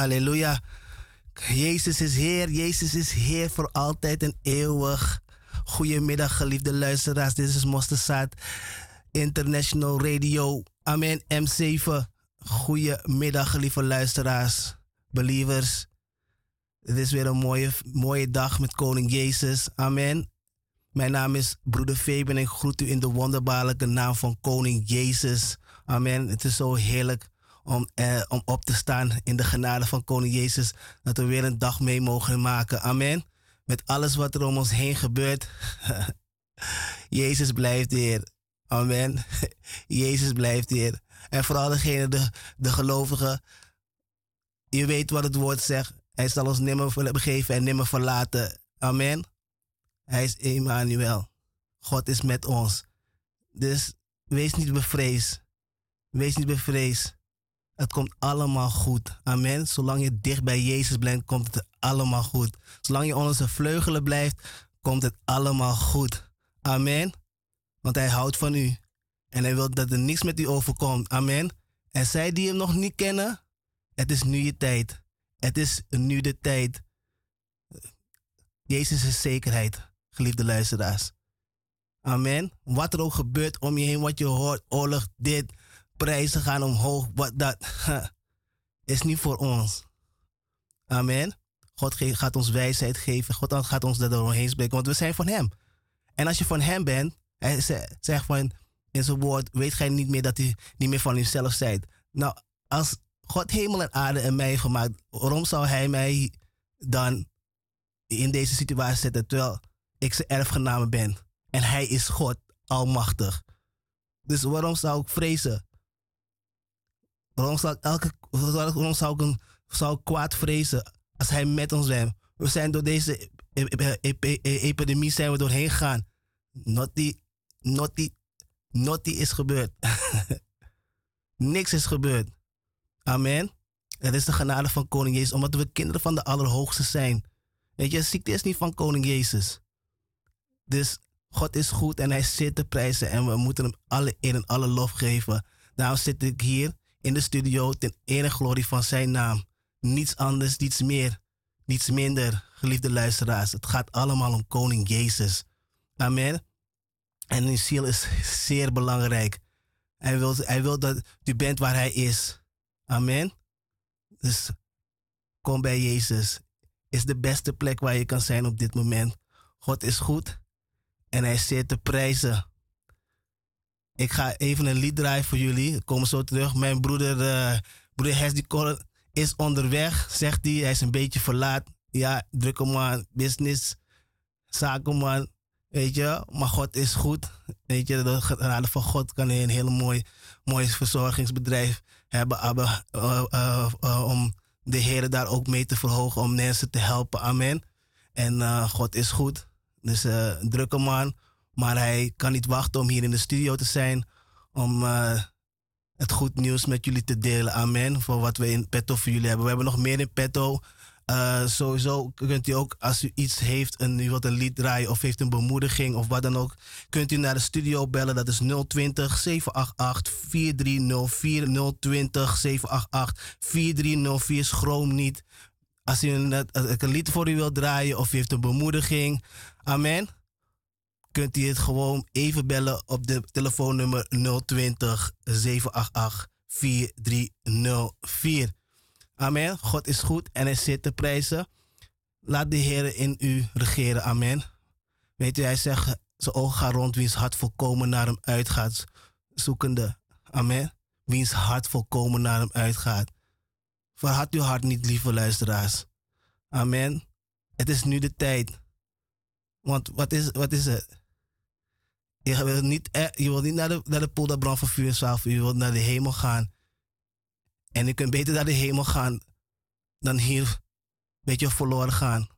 halleluja. Jezus is Heer, Jezus is Heer voor altijd en eeuwig. Goedemiddag, geliefde luisteraars. Dit is Mosterzaad International Radio. Amen, M7. Goedemiddag, geliefde luisteraars, believers. Het is weer een mooie, mooie dag met Koning Jezus. Amen. Mijn naam is Broeder Fabian en ik groet u in de wonderbaarlijke naam van Koning Jezus. Amen. Het is zo heerlijk om, eh, om op te staan in de genade van Koning Jezus. Dat we weer een dag mee mogen maken. Amen. Met alles wat er om ons heen gebeurt. Jezus blijft hier. Amen. Jezus blijft hier. En vooral degene, de, de gelovigen. Je weet wat het woord zegt. Hij zal ons nimmer begeven en nimmer verlaten. Amen. Hij is Emmanuel. God is met ons. Dus wees niet bevreesd. Wees niet bevreesd. Het komt allemaal goed. Amen. Zolang je dicht bij Jezus blijft, komt het allemaal goed. Zolang je onder zijn vleugelen blijft, komt het allemaal goed. Amen. Want hij houdt van u. En hij wil dat er niks met u overkomt. Amen. En zij die hem nog niet kennen, het is nu je tijd. Het is nu de tijd. Jezus is zekerheid, geliefde luisteraars. Amen. Wat er ook gebeurt om je heen, wat je hoort, oorlog, dit, prijzen gaan omhoog. Wat dat is niet voor ons. Amen. God gaat ons wijsheid geven. God gaat ons daar doorheen spreken, want we zijn van Hem. En als je van Hem bent, Hij zegt van in zijn woord, weet gij niet meer dat u niet meer van uzelf zijt. Nou, als God hemel en aarde en mij gemaakt, waarom zou Hij mij dan in deze situatie zetten terwijl ik zijn erfgename ben? En Hij is God, almachtig. Dus waarom zou ik vrezen? Waarom zou elke, waarom zou ik, een, zou kwaad vrezen als hij met ons bent? We zijn door deze epidemie zijn we doorheen gegaan. Notty, notty is gebeurd. Niks is gebeurd. Amen. Het is de genade van Koning Jezus, omdat we kinderen van de Allerhoogste zijn. Weet je, ziekte is niet van Koning Jezus. Dus God is goed en hij zit te prijzen en we moeten hem alle eer en alle lof geven. Daarom zit ik hier in de studio ten ere glorie van zijn naam. Niets anders, niets meer, niets minder, geliefde luisteraars. Het gaat allemaal om Koning Jezus. Amen. En uw ziel is zeer belangrijk. Hij wil, hij wil dat u bent waar hij is. Amen. Dus kom bij Jezus. Is de beste plek waar je kan zijn op dit moment. God is goed en hij zit te prijzen. Ik ga even een lied draaien voor jullie. Ik kom zo terug. Mijn broeder, uh, broeder Hesdy is onderweg, zegt hij. Hij is een beetje verlaat. Ja, drukke man, business, zakenman. Weet je, maar God is goed. Weet je, de genade van God kan hij een heel mooi, mooi verzorgingsbedrijf hebben. Uh, uh, uh, om de Heer daar ook mee te verhogen, om mensen te helpen. Amen. En eh, God is goed. Dus drukke man. Maar hij kan niet wachten om hier in de studio te zijn. Om het goed nieuws met jullie te delen. Amen. Voor wat we in petto voor jullie hebben. We hebben nog meer in petto. Uh, sowieso kunt u ook, als u iets heeft en u wilt een lied draaien of heeft een bemoediging of wat dan ook, kunt u naar de studio bellen. Dat is 020 788 4304. 020 788 4304. Schroom niet. Als u een, een lied voor u wilt draaien of u heeft een bemoediging. Amen. Kunt u het gewoon even bellen op de telefoonnummer 020 788 4304. Amen. God is goed en hij zit te prijzen. Laat de Heer in u regeren. Amen. Weet u, hij zegt, zijn ogen gaan rond wiens hart volkomen naar hem uitgaat. Zoekende. Amen. Wiens hart volkomen naar hem uitgaat. Verhard uw hart niet, lieve luisteraars. Amen. Het is nu de tijd. Want wat is, wat is het? Je wil niet, eh, je wil niet naar de, naar de poel dat van vuur zelf. Je wilt naar de hemel gaan. En je kunt beter naar de hemel gaan dan hier een beetje verloren gaan.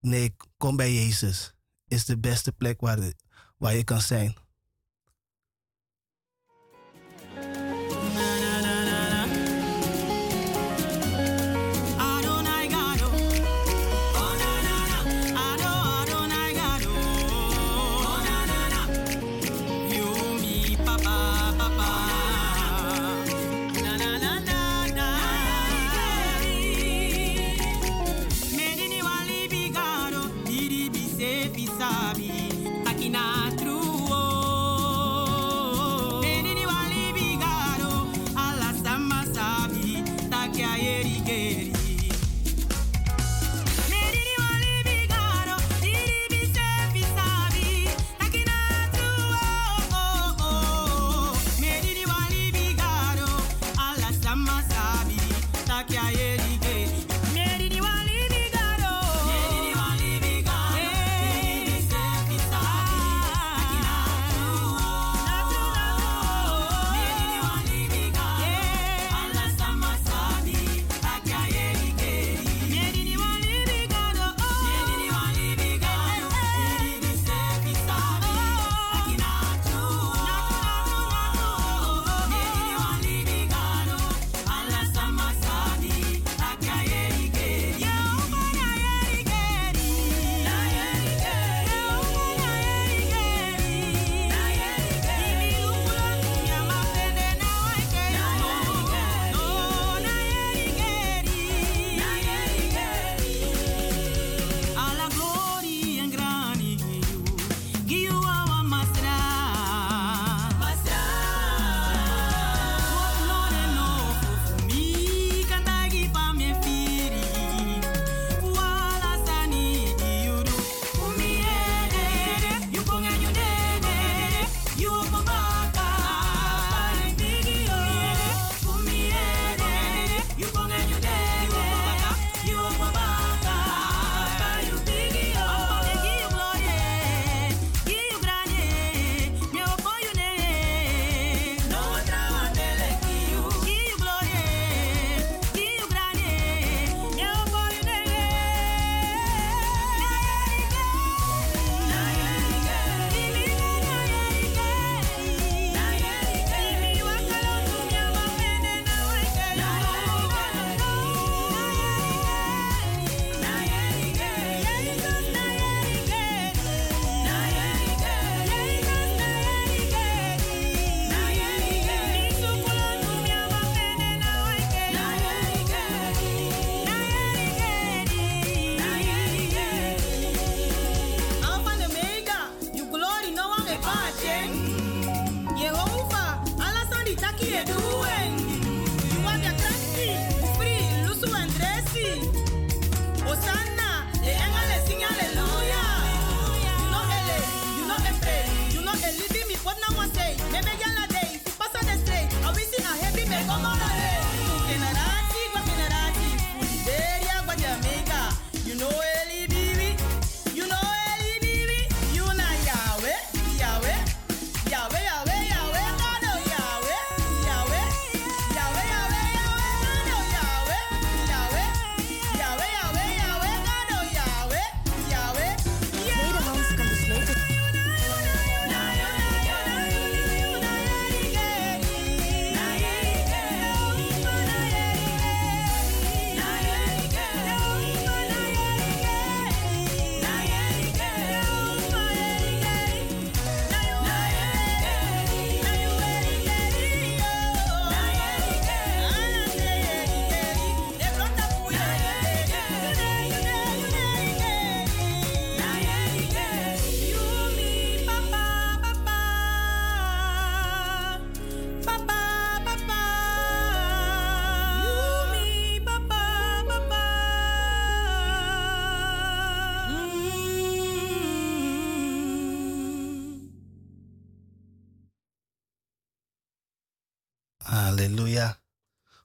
Nee, kom bij Jezus. Is de beste plek waar, waar je kan zijn.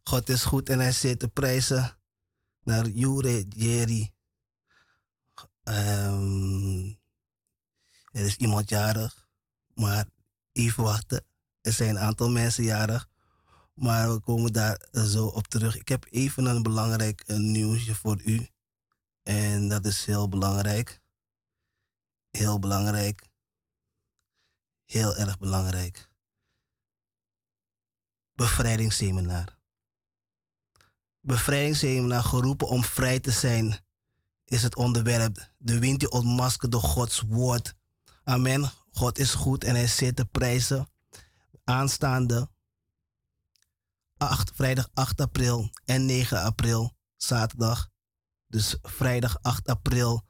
God is goed en hij zit te prijzen naar Jure Jerry. Um, er is iemand jarig, maar even wachten. Er zijn een aantal mensen jarig, maar we komen daar zo op terug. Ik heb even een belangrijk nieuwsje voor u. En dat is heel belangrijk. Heel belangrijk. Heel erg belangrijk bevrijdingsseminar. Bevrijdingsseminar geroepen om vrij te zijn is het onderwerp. De wind die ontmaskert door Gods woord. Amen. God is goed en hij zit te prijzen. Aanstaande 8, vrijdag 8 april en 9 april, zaterdag. Dus vrijdag 8 april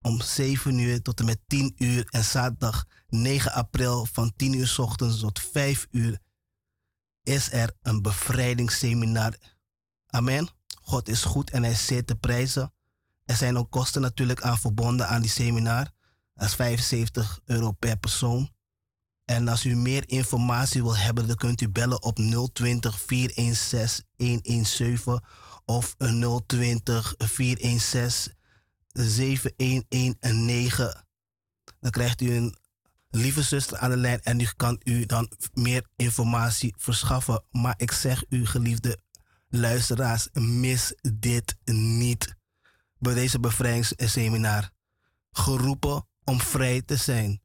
om 7 uur tot en met 10 uur. En zaterdag 9 april van 10 uur ochtends tot 5 uur is er een bevrijdingsseminar. Amen. God is goed en hij zit te prijzen. Er zijn ook kosten natuurlijk aan verbonden aan die seminar. Dat is 75 euro per persoon. En als u meer informatie wil hebben, dan kunt u bellen op 020 416 117 of 020 416 7119. Dan krijgt u een lieve zuster aan de lijn en u kan u dan meer informatie verschaffen. Maar ik zeg u, geliefde luisteraars, mis dit niet. Bij deze bevrijdingsseminar. Geroepen om vrij te zijn.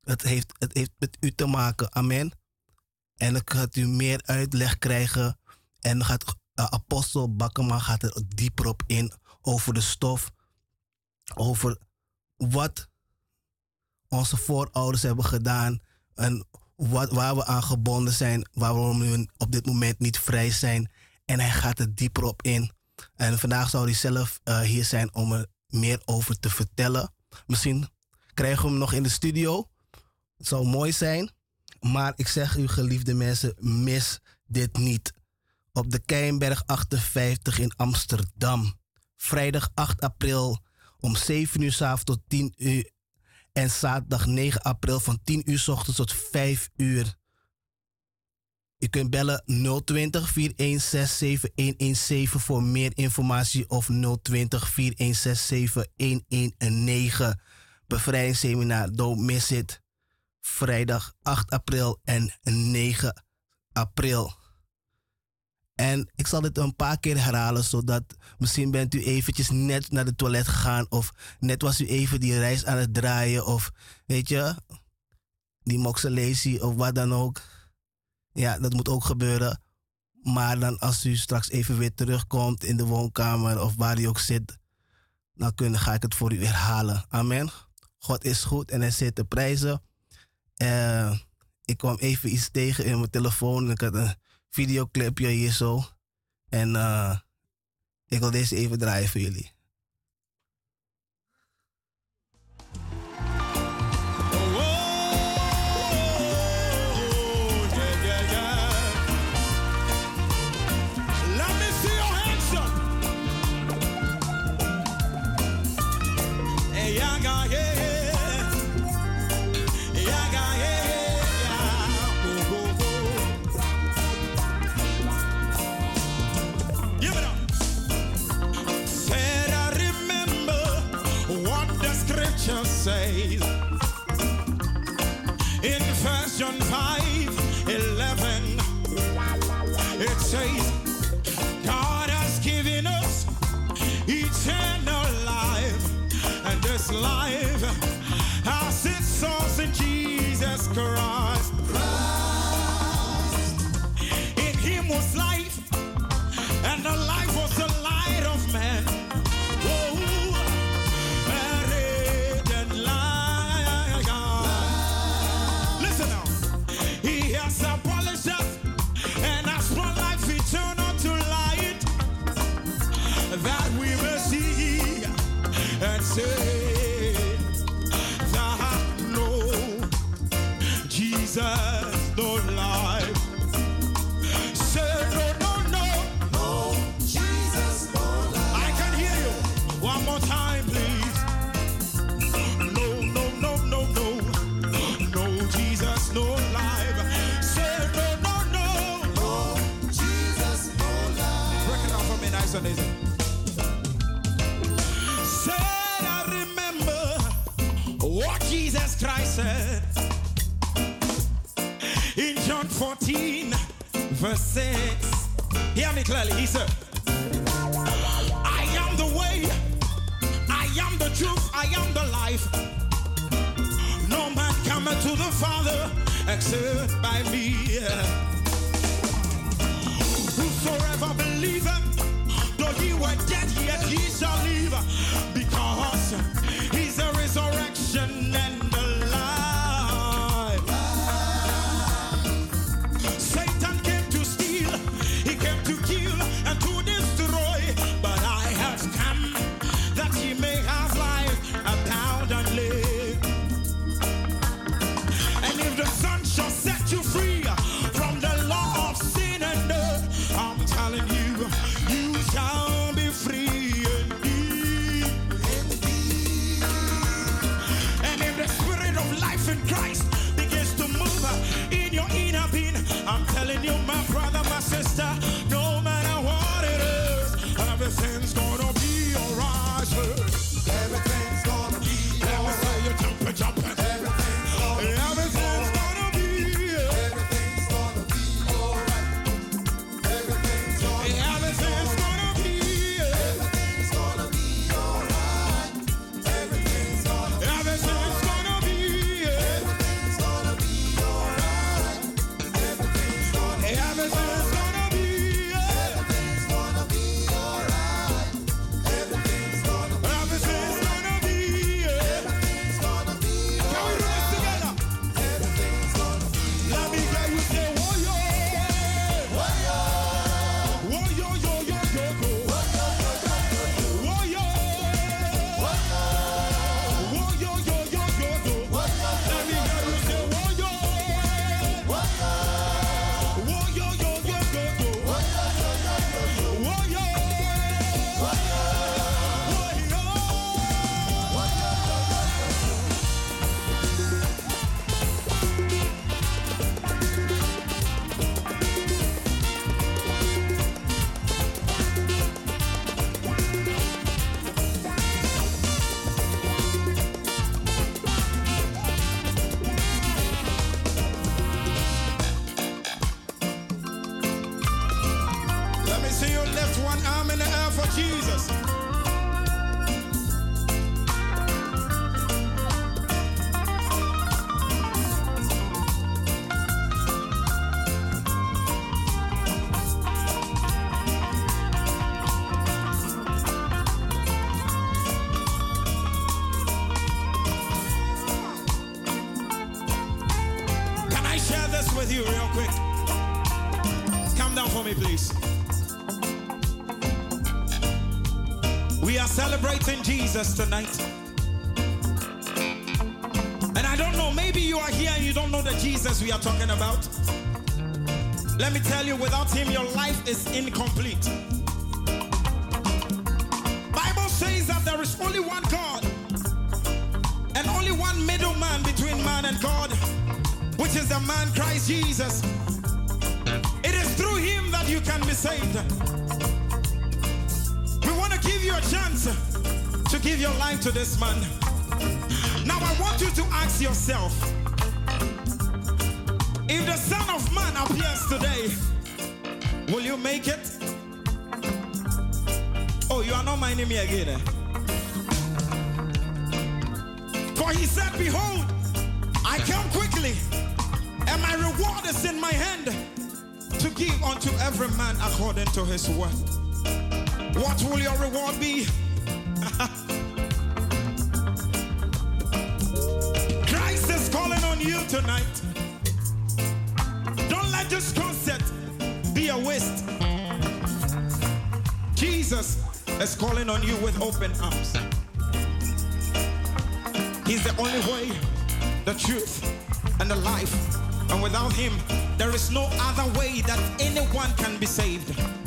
Het heeft, het heeft met u te maken. Amen. En dan gaat u meer uitleg krijgen. En gaat uh, apostel Bakkema gaat er dieper op in. Over de stof. Over wat onze voorouders hebben gedaan en wat, waar we aan gebonden zijn, waarom we op dit moment niet vrij zijn. En hij gaat er dieper op in. En vandaag zou hij zelf uh, hier zijn om er meer over te vertellen. Misschien krijgen we hem nog in de studio. Het zou mooi zijn. Maar ik zeg u, geliefde mensen, mis dit niet. Op de Keienberg 58 in Amsterdam. Vrijdag 8 april om 7 uur s avonds tot 10 uur en zaterdag 9 april van 10 uur s ochtends tot 5 uur. Je kunt bellen 020 4167 117 voor meer informatie of 020 4167 119. Bevrijdingsseminar, don't miss it. Vrijdag 8 april en 9 april. En ik zal dit een paar keer herhalen, zodat misschien bent u eventjes net naar de toilet gegaan of net was u even die reis aan het draaien of weet je, die moxelatie of wat dan ook. Ja, dat moet ook gebeuren. Maar dan als u straks even weer terugkomt in de woonkamer of waar u ook zit, dan kun, ga ik het voor u herhalen. Amen. God is goed en hij zit te prijzen. Uh, ik kwam even iets tegen in mijn telefoon. Ik had een videoclipje hier zo. En uh, ik wil deze even draaien voor jullie. says in First John 5 11, it says, God has given us eternal life, and this life has its source in Jesus Christ. Christ. In Him was life. verse 6. Hear me clearly, he said, I am the way, I am the truth, I am the life. No man cometh to the Father except by me. Whosoever believeth, though he were dead, yet he shall live. Because for Jesus. to this man. Now I want you to ask yourself if the Son of Man appears today, will you make it? Oh, you are not minding me again. Eh? For he said, Behold, I come quickly, and my reward is in my hand to give unto every man according to his worth. What will your reward be? Open arms. He's the only way, the truth, and the life. And without him, there is no other way that anyone can be saved.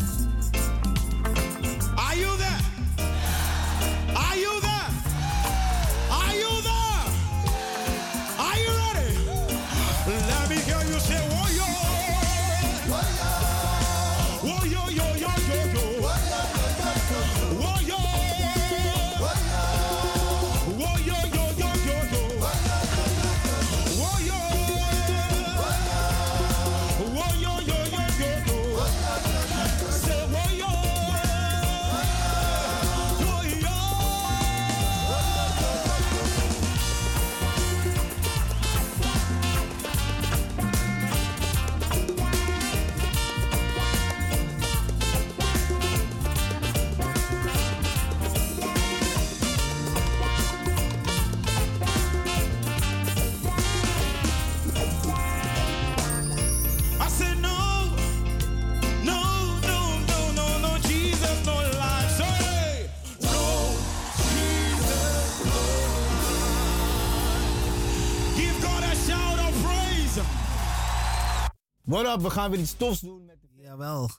We gaan weer iets tofs doen met Jawel.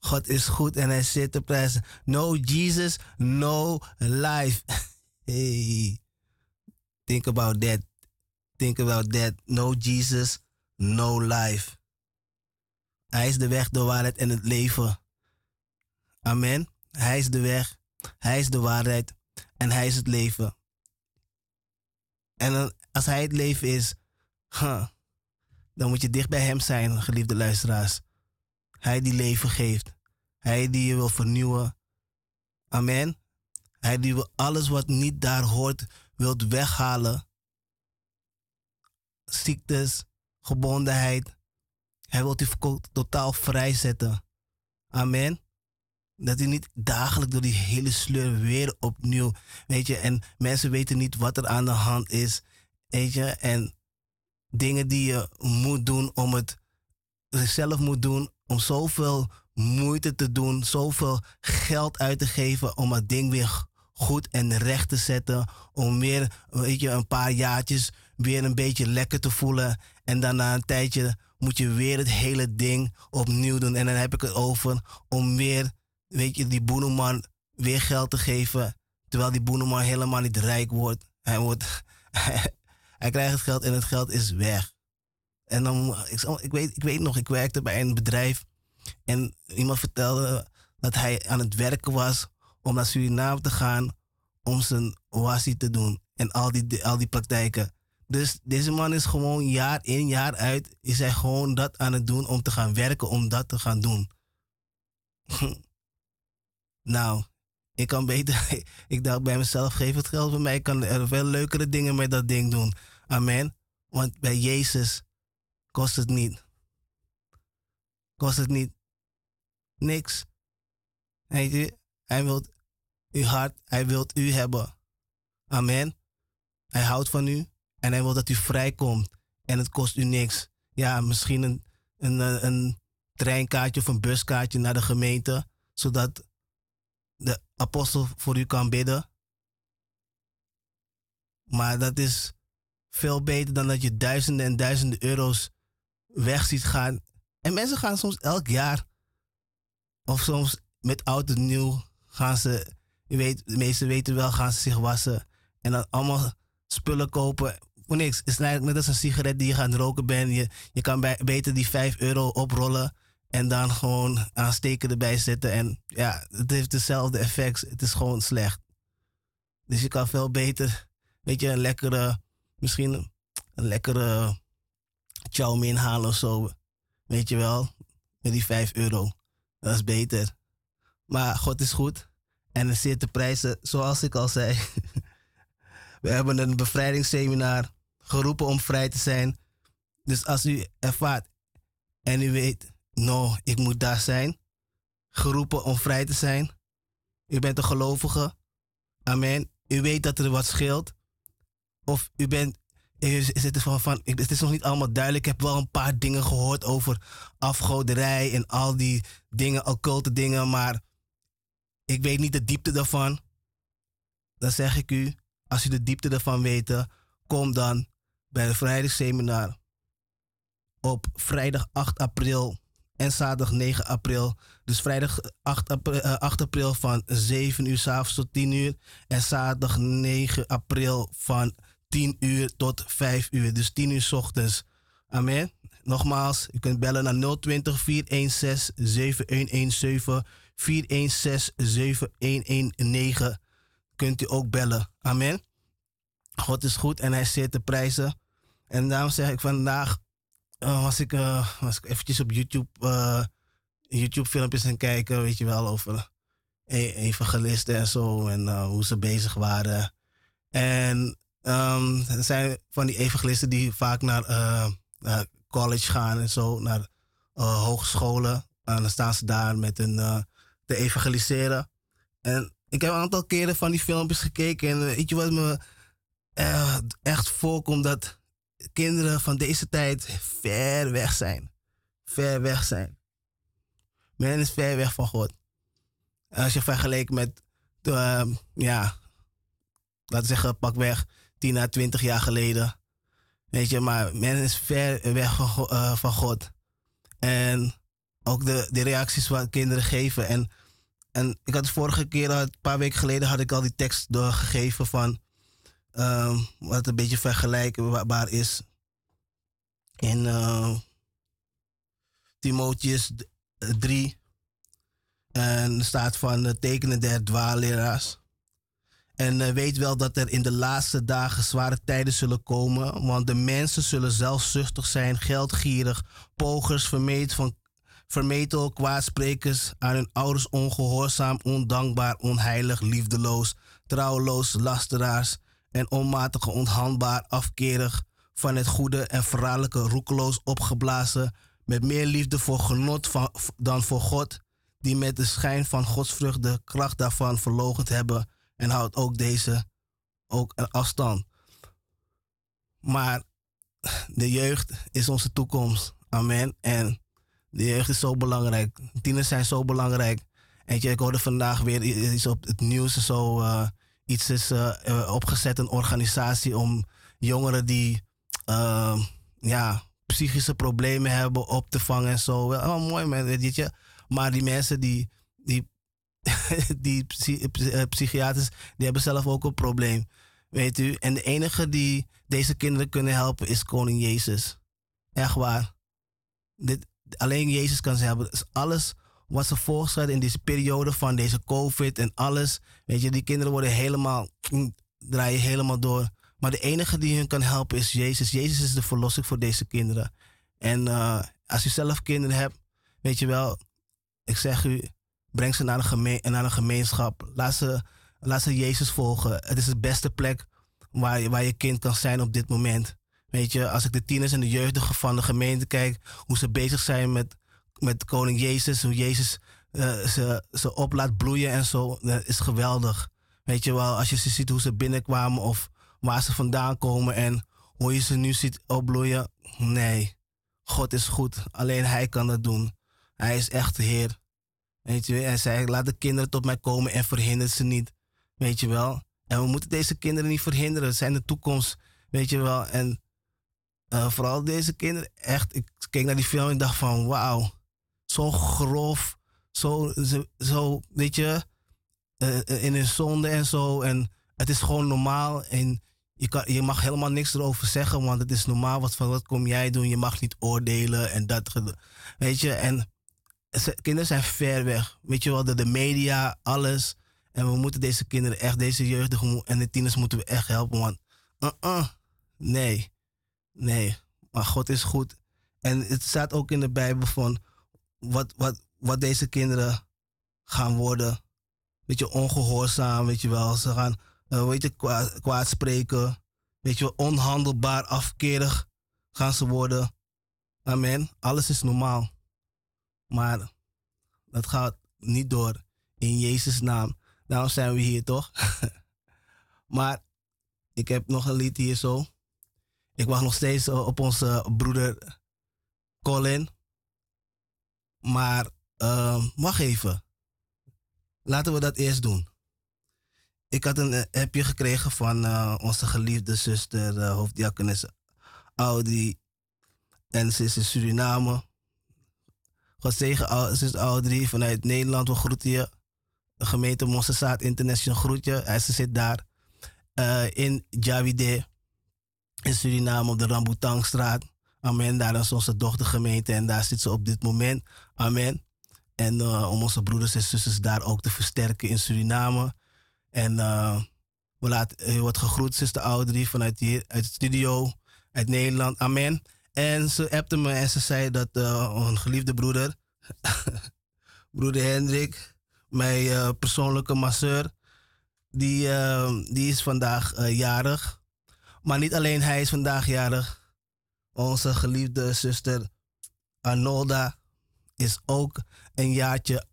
God is goed en hij zit te prijzen. No Jesus, no life. Hey. Think about that. Think about that. No Jesus, no life. Hij is de weg, de waarheid en het leven. Amen. Hij is de weg, hij is de waarheid en hij is het leven. En als hij het leven is, huh, dan moet je dicht bij hem zijn, geliefde luisteraars. Hij die leven geeft. Hij die je wil vernieuwen. Amen. Hij die alles wat niet daar hoort, wilt weghalen. Ziektes, gebondenheid. Hij wil je totaal vrijzetten. Amen. Dat hij niet dagelijks door die hele sleur weer opnieuw. Weet je, en mensen weten niet wat er aan de hand is. Weet je, en dingen die je moet doen om het zelf moet doen. Om zoveel moeite te doen, zoveel geld uit te geven om het ding weer goed en recht te zetten. Om weer, weet je, een paar jaartjes weer een beetje lekker te voelen. En dan na een tijdje moet je weer het hele ding opnieuw doen. En dan heb ik het over om weer, weet je, die boeneman weer geld te geven. Terwijl die boeneman helemaal niet rijk wordt. Hij, wordt hij krijgt het geld en het geld is weg. En dan, ik, ik, weet, ik weet nog, ik werkte bij een bedrijf. En iemand vertelde dat hij aan het werken was om naar Suriname te gaan om zijn oasie te doen. En al die, al die praktijken. Dus deze man is gewoon jaar in, jaar uit, is hij gewoon dat aan het doen om te gaan werken, om dat te gaan doen. nou, ik kan beter, ik dacht bij mezelf, geef het geld bij mij, ik kan er veel leukere dingen met dat ding doen. Amen. Want bij Jezus kost het niet. Kost het niet niks. Je, hij wil uw hart, hij wil u hebben. Amen. Hij houdt van u en hij wil dat u vrijkomt. En het kost u niks. Ja, misschien een, een, een treinkaartje of een buskaartje naar de gemeente, zodat de apostel voor u kan bidden. Maar dat is veel beter dan dat je duizenden en duizenden euro's weg ziet gaan. En mensen gaan soms elk jaar, of soms met oud en nieuw, gaan ze, je weet, de meesten weten wel, gaan ze zich wassen. En dan allemaal spullen kopen voor niks. Het is net als een sigaret die je gaat roken bent. Je, je kan beter die 5 euro oprollen en dan gewoon aansteken erbij zetten. En ja, het heeft hetzelfde effect. Het is gewoon slecht. Dus je kan veel beter, weet je, een lekkere misschien een lekkere chow mein halen of zo. Weet je wel, met die 5 euro. Dat is beter. Maar God is goed. En er zit de prijzen, zoals ik al zei. We hebben een bevrijdingsseminar geroepen om vrij te zijn. Dus als u ervaart en u weet, no, ik moet daar zijn. Geroepen om vrij te zijn. U bent een gelovige. Amen. U weet dat er wat scheelt. Of u bent is, is het, van, van, het is nog niet allemaal duidelijk. Ik heb wel een paar dingen gehoord over afgoderij en al die dingen, occulte dingen, maar ik weet niet de diepte daarvan. Dan zeg ik u, als u de diepte ervan weet, kom dan bij het vrijdagsseminar op vrijdag 8 april en zaterdag 9 april. Dus vrijdag 8 april, 8 april van 7 uur s'avonds tot 10 uur en zaterdag 9 april van 10 uur tot 5 uur. Dus 10 uur s ochtends. Amen. Nogmaals, u kunt bellen naar 020 416 7117 416 7119. Kunt u ook bellen. Amen. God is goed en hij zet de prijzen. En daarom zeg ik vandaag uh, was, ik, uh, was ik eventjes op YouTube, uh, YouTube filmpjes aan kijken, weet je wel, over evangelisten en zo en hoe ze bezig waren. En Um, er zijn van die evangelisten die vaak naar, college gaan en zo, naar hogescholen. En dan staan ze daar met hun te evangeliseren. En ik heb een aantal keren van die filmpjes gekeken. En weet je wat me echt voorkomt? Dat kinderen van deze tijd ver weg zijn. Ver weg zijn. Men is ver weg van God. Als je vergelijkt met, de, ja, laten we zeggen, pak weg 10 à 20 jaar geleden. Weet je, maar men is ver weg van, uh, van God. En ook de, de reacties wat kinderen geven. En, en ik had de vorige keer, een paar weken geleden, had ik al die tekst doorgegeven van um, wat een beetje vergelijkbaar is. In uh, Timotheus 3. En er staat van de tekenen der dwaalleraars. En uh, weet wel dat er in de laatste dagen zware tijden zullen komen. Want de mensen zullen zelfzuchtig zijn, geldgierig, pogers, vermeet van, vermetel, kwaadsprekers, aan hun ouders ongehoorzaam, ondankbaar, onheilig, liefdeloos, trouweloos, lasteraars en onmatig, onhandbaar, afkerig, van het goede en verraderlijke, roekeloos opgeblazen, met meer liefde voor genot dan voor God, die met de schijn van godsvrucht de kracht daarvan verlogend hebben en houdt ook deze ook een afstand. Maar de jeugd is onze toekomst. Amen. En de jeugd is zo belangrijk. Tieners zijn zo belangrijk. En ik hoorde vandaag weer iets op het nieuws. Zo, uh, iets is uh, opgezet, een organisatie om jongeren die uh, ja, psychische problemen hebben op te vangen en zo. Oh, mooi man, weet je. Maar die mensen die, die die eh, psychiaters, die hebben zelf ook een probleem. Weet u? En de enige die deze kinderen kunnen helpen is koning Jezus. Echt waar. Dit, alleen Jezus kan ze helpen. Dus alles wat ze voorstellen in deze periode van deze COVID en alles. Weet je, die kinderen worden helemaal, draaien helemaal door. Maar de enige die hun kan helpen is Jezus. Jezus is de verlossing voor deze kinderen. En uh, als u zelf kinderen hebt, weet je wel, ik zeg u, Breng ze naar een, naar een gemeenschap. Laat ze, laat ze Jezus volgen. Het is de beste plek waar waar je kind kan zijn op dit moment. Weet je, als ik de tieners en de jeugdigen van de gemeente kijk, hoe ze bezig zijn met, met koning Jezus, hoe Jezus uh, ze, ze op laat bloeien en zo, dat is geweldig. Weet je wel, als je ze ziet hoe ze binnenkwamen of waar ze vandaan komen en hoe je ze nu ziet opbloeien. Nee, God is goed. Alleen Hij kan dat doen. Hij is echt de Heer. Weet je, en zei, laat de kinderen tot mij komen en verhinder ze niet. Weet je wel. En we moeten deze kinderen niet verhinderen. Het zijn de toekomst. Weet je wel. En uh, vooral deze kinderen, echt, ik keek naar die film en dacht van, wauw. Zo grof. Zo, zo weet je, uh, in hun zonde en zo. En het is gewoon normaal. En je, kan, je mag helemaal niks erover zeggen, want het is normaal. Wat, van, wat kom jij doen? Je mag niet oordelen en dat. Weet je, en kinderen zijn ver weg. Weet je wel, de, de media, alles. En we moeten deze kinderen echt, deze jeugdigen en de tieners moeten we echt helpen. Want uh -uh, Nee, nee. Maar God is goed. En het staat ook in de Bijbel van wat, wat, wat deze kinderen gaan worden. Weet je, ongehoorzaam, weet je wel. Ze gaan, uh, weet je, kwaad, kwaad spreken. Weet je, onhandelbaar, afkerig gaan ze worden. Amen. Alles is normaal. Maar dat gaat niet door. In Jezus' naam. Daarom zijn we hier toch? maar ik heb nog een lied hier zo. Ik wacht nog steeds op onze broeder Colin. Maar uh, wacht even. Laten we dat eerst doen. Ik had een appje gekregen van uh, onze geliefde zuster, uh, hoofddiakonis Audrey. En ze is in Suriname. God zegen, zuster Audrey vanuit Nederland. We groeten je. De gemeente Mossesaat International groet je. Hij zit daar in Javide in Suriname op de Rambutangstraat. Amen. Daar is onze dochtergemeente en daar zit ze op dit moment. Amen. En uh, om onze broeders en zusters daar ook te versterken in Suriname. En uh, we laten, je wordt gegroet, zuster Audrey, vanuit hier, uit de studio, uit Nederland. Amen. En ze appte me en ze zei dat uh, een geliefde broeder, broeder Hendrik, mijn persoonlijke masseur, die, die is vandaag jarig. Maar niet alleen hij is vandaag jarig. Onze geliefde zuster Arnolda is ook een jaartje,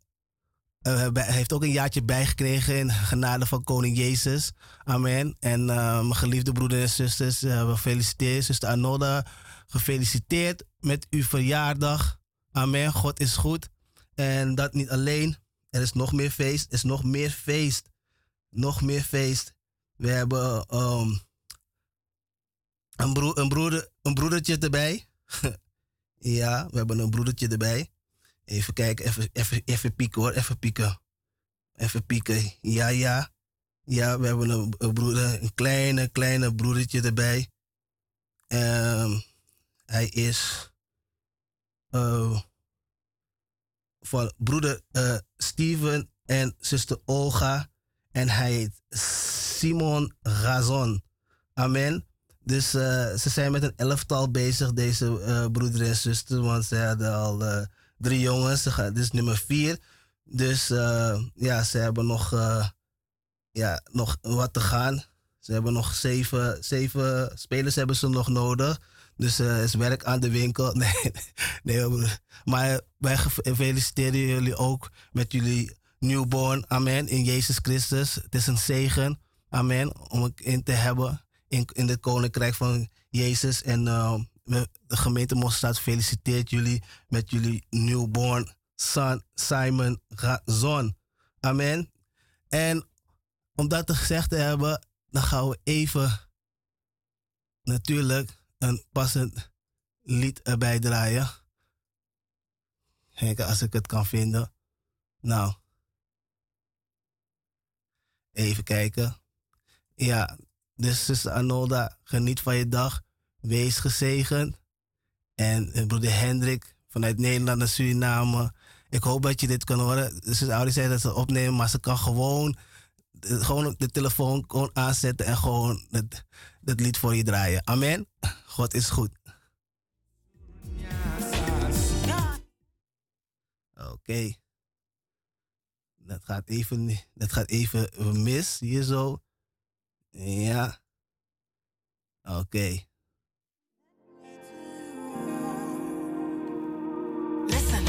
uh, heeft ook een jaartje bijgekregen in genade van Koning Jezus. Amen. En mijn geliefde broeders en zusters, uh, we feliciteren zuster Arnolda. Gefeliciteerd met uw verjaardag. Amen. God is goed. En dat niet alleen. Er is nog meer feest. Er is nog meer feest. Nog meer feest. We hebben um, een, broer, een, broeder, een broedertje erbij. ja, we hebben een broedertje erbij. Even kijken, even, even, even pieken hoor, even pieken. Even pieken. Ja, ja. Ja, we hebben een, broeder, een kleine, kleine broedertje erbij. Um, hij is uh, van broeder uh, Steven en zuster Olga. En hij heet Simon Razon. Amen. Dus uh, ze zijn met een elftal bezig, deze uh, broeder en zuster. Want ze hadden al uh, drie jongens. Dit is nummer vier. Dus ja, ze hebben nog, ja, nog wat te gaan. Ze hebben nog zeven, zeven spelers hebben ze nog nodig. Dus er is werk aan de winkel. Nee, nee maar wij feliciteren jullie ook met jullie newborn. Amen. In Jezus Christus. Het is een zegen. Amen. Om het in te hebben in, in het koninkrijk van Jezus. En uh, de gemeente Mosselstaat feliciteert jullie met jullie newborn son Simon Razon. Amen. En om dat te gezegd te hebben, dan gaan we even natuurlijk een passend lied erbij draaien. Kijken als ik het kan vinden. Nou. Even kijken. Ja, dus zuster Anolda, geniet van je dag. Wees gezegend. En eh, broeder Hendrik vanuit Nederland naar Suriname. Ik hoop dat je dit kan horen. Dus Audi zei dat ze opnemen, maar ze kan gewoon, eh, gewoon de telefoon gewoon aanzetten en gewoon het, het lied voor je draaien. Amen. God is goed. Oké. Dat gaat even, dat gaat even mis hier zo. Oké. Okay. Listen,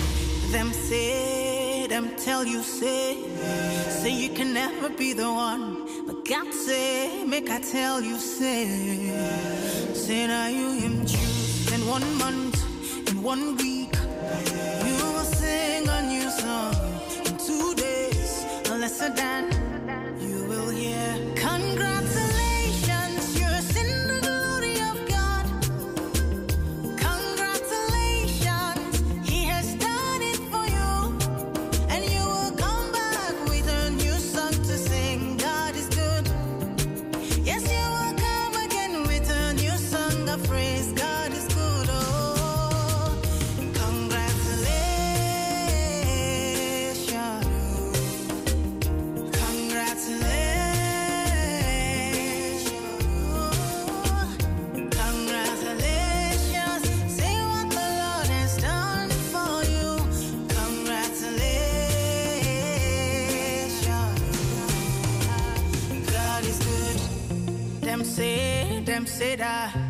them say, them tell you say, say you can never be the one. But God say, make I tell you say, say now you him choose in one month, in one week, you will sing a new song in two days, a lesser than you will hear. será?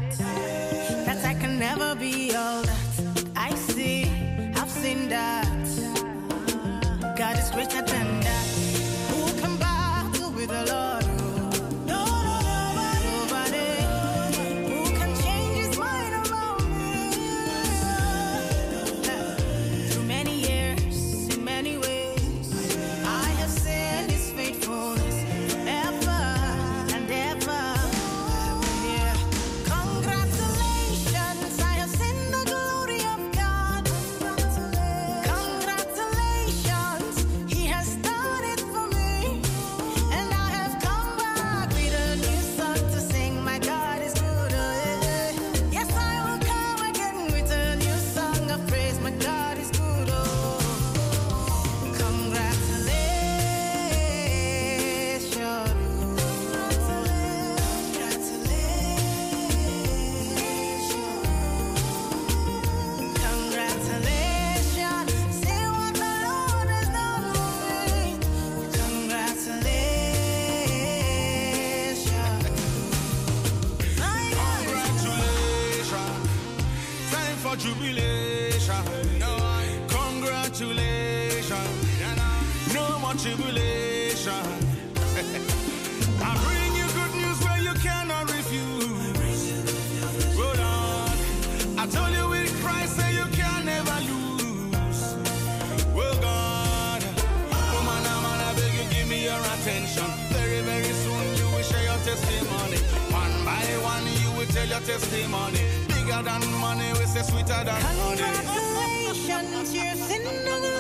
my tribulation. I bring you good news where you cannot refuse. Hold on. I told you with Christ that you can never lose. Well, God, oh, woman, oh, man, I beg you, give me your attention. Very, very soon you will share your testimony. One by one you will tell your testimony. Bigger than money, we say sweeter than money. Congratulations, you're sinning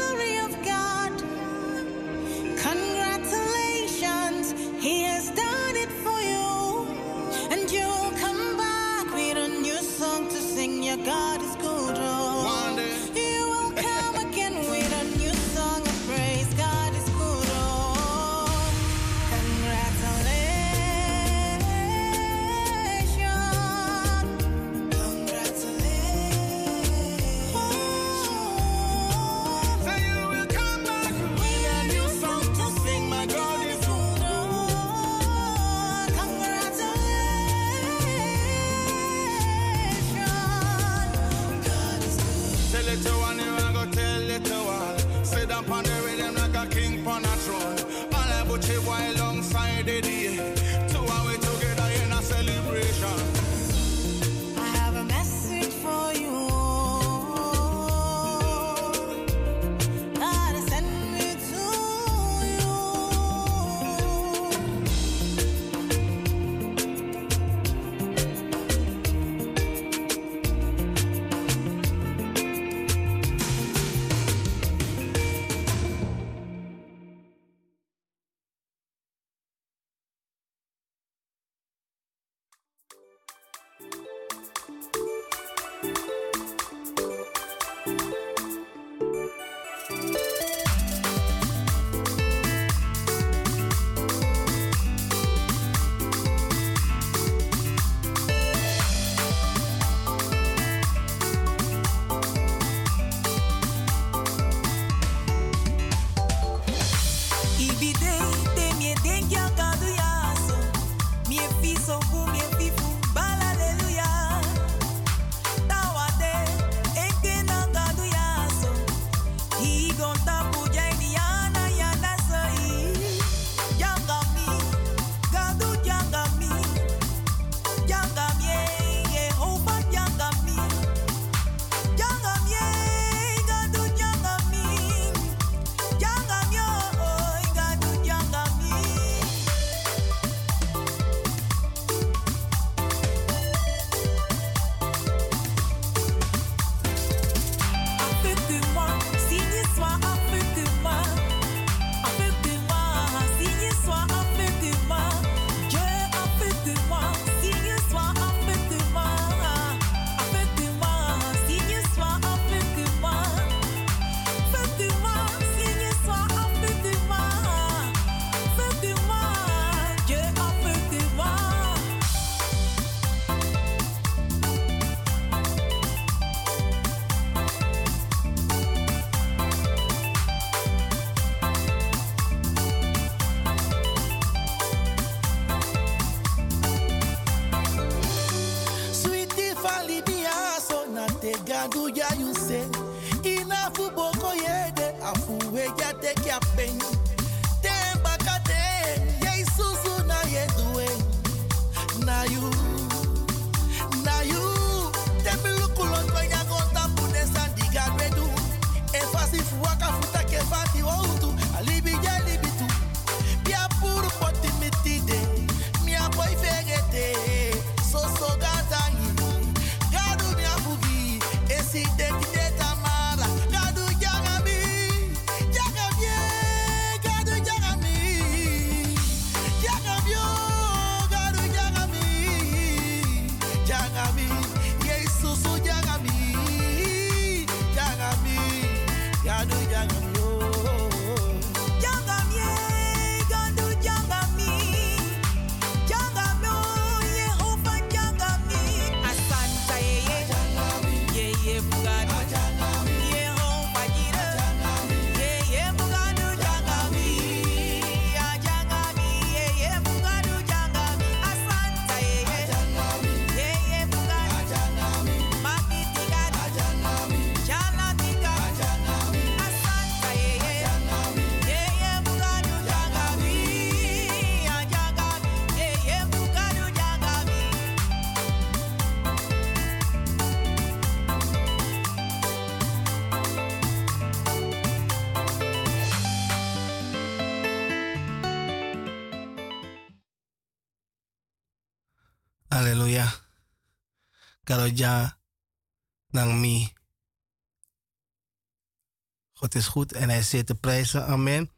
God is goed en hij zit te prijzen. Amen.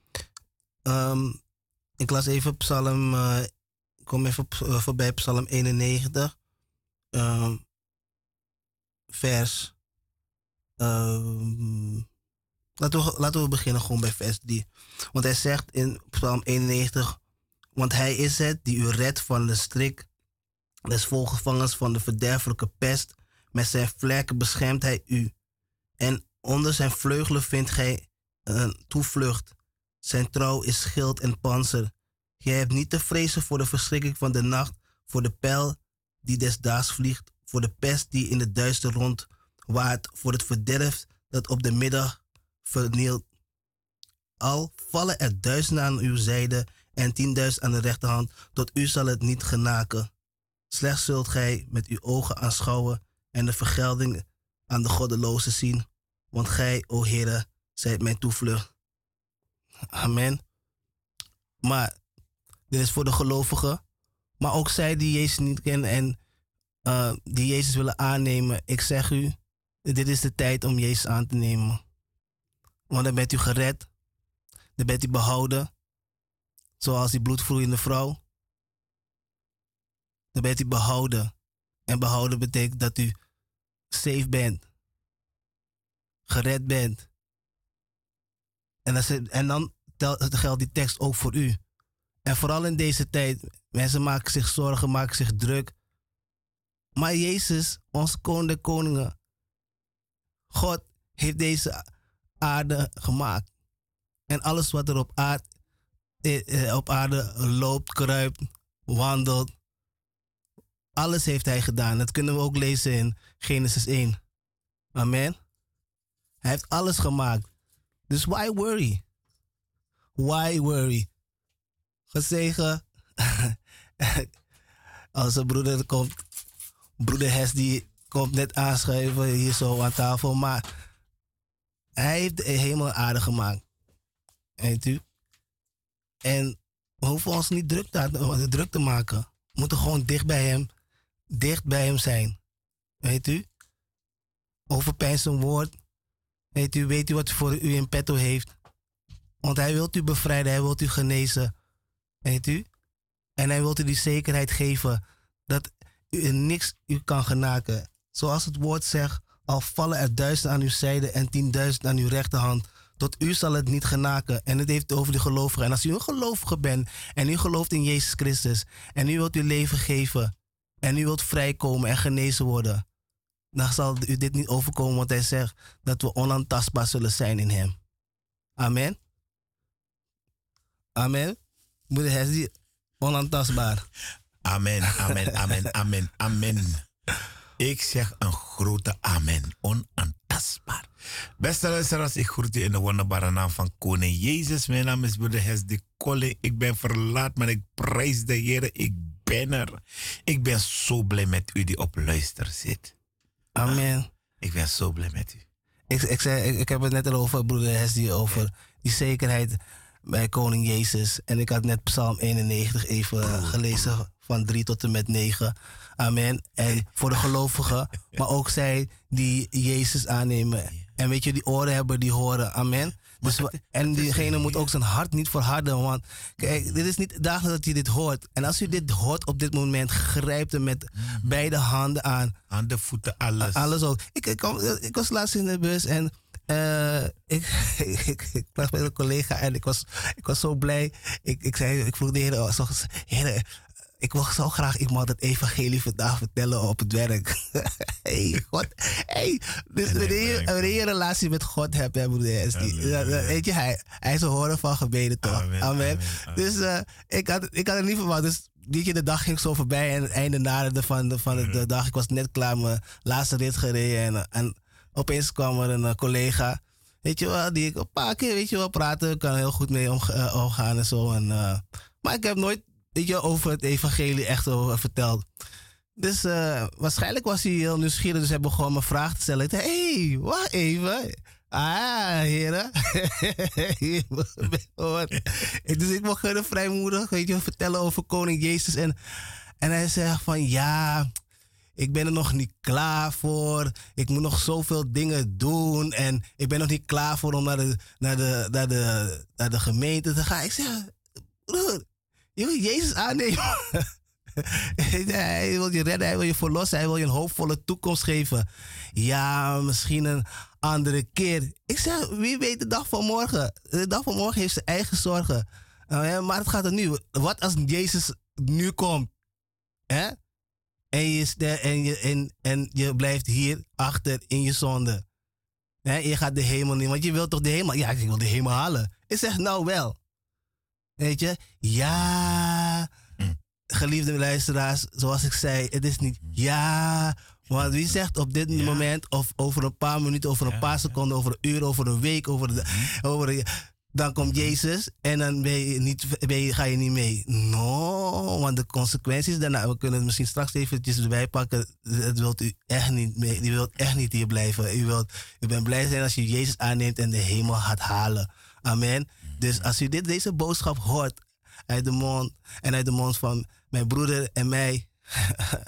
Ehm, ik las even Psalm. eh, kom even eh, voorbij Psalm 91. ehm, vers. ehm, laten, we, laten we beginnen gewoon bij vers 3. Want hij zegt in Psalm 91. Want hij is het die u redt van de strik des volgevangers van de verderfelijke pest. Met zijn vlekken beschermt hij u. En onder zijn vleugelen vindt gij een toevlucht. Zijn trouw is schild en panzer. Gij hebt niet te vrezen voor de verschrikking van de nacht, voor de pijl die des daags vliegt, voor de pest die in de duister rondwaart, voor het verderf dat op de middag vernielt. Al vallen er duizenden aan uw zijde en tienduizend aan de rechterhand, tot u zal het niet genaken. Slechts zult gij met uw ogen aanschouwen en de vergelding aan de goddelozen zien. Want gij, o Heere, zijt mijn toevlucht. Amen. Maar dit is voor de gelovigen. Maar ook zij die Jezus niet kennen en eh, die Jezus willen aannemen. Ik zeg u, dit is de tijd om Jezus aan te nemen. Want dan bent u gered. Dan bent u behouden. Zoals die bloedvloeiende vrouw dan bent u behouden. En behouden betekent dat u safe bent. Gered bent. En dan, zit- en dan geldt die tekst ook voor u. En vooral in deze tijd, mensen maken zich zorgen, maken zich druk. Maar Jezus, onze koning der koningen, God heeft deze aarde gemaakt. En alles wat er op eh, eh, op aarde loopt, kruipt, wandelt, alles heeft hij gedaan. Dat kunnen we ook lezen in Genesis 1. Amen. Hij heeft alles gemaakt. Dus why worry? Why worry? Gezegen. Als een broeder komt, broeder Hes die komt net aanschuiven hier zo aan tafel. Maar hij heeft de hemel aarde gemaakt. Weet u? En we hoeven ons niet druk druk te maken. We moeten gewoon dicht bij hem dicht bij hem zijn. Weet u? Overpijn zijn woord. Weet u, weet u wat voor u in petto heeft? Want hij wilt u bevrijden, hij wilt u genezen. Weet u? En hij wilt u die zekerheid geven dat u niks u kan genaken. Zoals het woord zegt, al vallen er duizend aan uw zijde en tienduizend aan uw rechterhand. Tot u zal het niet genaken. En het heeft over de gelovigen. En als u een gelovige bent en u gelooft in Jezus Christus en u wilt uw leven geven en u wilt vrijkomen en genezen worden, dan zal u dit niet overkomen, want hij zegt dat we onaantastbaar zullen zijn in hem. Amen. Amen. Moeder Hesdy, onaantastbaar. Amen, amen, amen, amen, amen. Ik zeg een grote amen. Onaantastbaar. tastbaar. Beste luisteraars, ik groet u in de wonderbare naam van Koning Jezus. Mijn naam is Broeder Hesdy Kolle. Ik ben verlaat, maar ik prijs de Heer. Ik ben er. Ik ben zo blij met u die op luister zit. Amen. Ik ben zo blij met u. Ik, ik, zei, ik, ik heb het net al over, broeder Hesdy, over die zekerheid bij koning Jezus. En ik had net Psalm 91 even gelezen, van 3 tot en met 9. Amen. En voor de gelovigen, maar ook zij die Jezus aannemen. En weet je, die oren hebben, die horen. Amen. Dus, en diegene moet ook zijn hart niet verharden. Want kijk, dit is niet dagelijks dat je dit hoort. En als u dit hoort op dit moment, grijpt hem met beide handen aan. Handen, voeten, alles. Alles ook. Ik, ik, was laatst in de bus en eh, ik, ik, ik, was met een collega en ik was, ik was zo blij. Ik, ik, zei, ik vroeg de heer, oh, zo- heer, ik wil zo graag iemand het evangelie vandaag vertellen op het werk. hey, God. Hey, dus wanneer je, wanneer je een relatie met God hebt, hè, broeder, dan- dan weet je, hij, hij is horen van gebeden toch? Amen, Amen. Dus eh, ik, had, ik had het niet verwacht. Dus weet je, de dag ging zo voorbij en het einde naderde van, de, van de, de dag. Ik was net klaar mijn laatste rit gereden en, en opeens kwam er een eh, collega. Weet je wel, die ik een paar keer, weet je wel, praten. Ik kan heel goed mee eh, omgaan en zo. En, maar ik heb nooit, weet je, over het evangelie echt over verteld. Dus eh, waarschijnlijk was hij heel nieuwsgierig, dus hij begon me vragen te stellen. Hé, hey, wacht even. Ah, heren. Dus ik mocht hem vrijmoedig, weet je, vertellen over koning Jezus. En, en hij zegt van, ja, ik ben er nog niet klaar voor. Ik moet nog zoveel dingen doen. En ik ben nog niet klaar voor om naar de, naar de, naar de, naar de gemeente te gaan. Ik zeg, broer, je wil Jezus aannemen. hij wil je redden, hij wil je verlossen, hij wil je een hoopvolle toekomst geven. Ja, misschien een andere keer. Ik zeg, wie weet de dag van morgen? De dag van morgen heeft zijn eigen zorgen. Nou maar het gaat er nu. Wat als Jezus nu komt? Hè? En, je, en, je, en, en je blijft hier achter in je zonde. Hè? Je gaat de hemel niet, want je wilt toch de hemel? Ja, ik wil de hemel halen. Ik zeg nou wel. Weet je? Ja, geliefde luisteraars, zoals ik zei, het is niet ja. Want wie zegt op dit moment, of over een paar minuten, over een paar seconden, over een uur, over een week, over, de, over een- dan komt Jezus en dan ben je niet, ben je, ga je niet mee. No, want de consequenties daarna, we kunnen het misschien straks eventjes erbij pakken. Het wilt u echt niet mee. U wilt echt niet hier blijven. U, wilt, u bent blij zijn als je Jezus aanneemt en de hemel gaat halen. Amen. Dus als u dit, deze boodschap hoort uit de mond en uit de mond van mijn broeder en mij.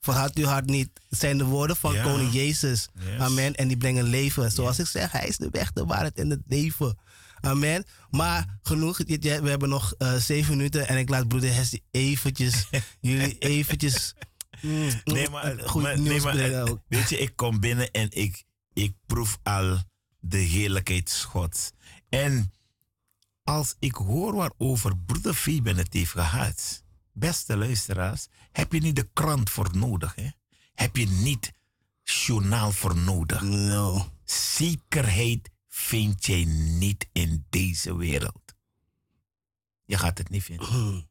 Verhard uw hart niet. Het zijn de woorden van Ja. koning Jezus. Yes. Amen. En die brengen leven. Zoals ik zeg, hij is de weg, de waarheid en het leven. Amen. Maar genoeg. We hebben nog eh, zeven minuten. En ik laat broeder Hesdy eventjes, jullie eventjes mm, Nee, maar, mm, goed maar- nieuws nee, maar, brengen ook. weet je, ik kom binnen en ik, ik proef al de heerlijkheid Gods. En als ik hoor waarover broeder Fieben het heeft gehad, beste luisteraars, heb je niet de krant voor nodig. Hè? Heb je niet journaal voor nodig. No. Zekerheid vind je niet in deze wereld. Je gaat het niet vinden.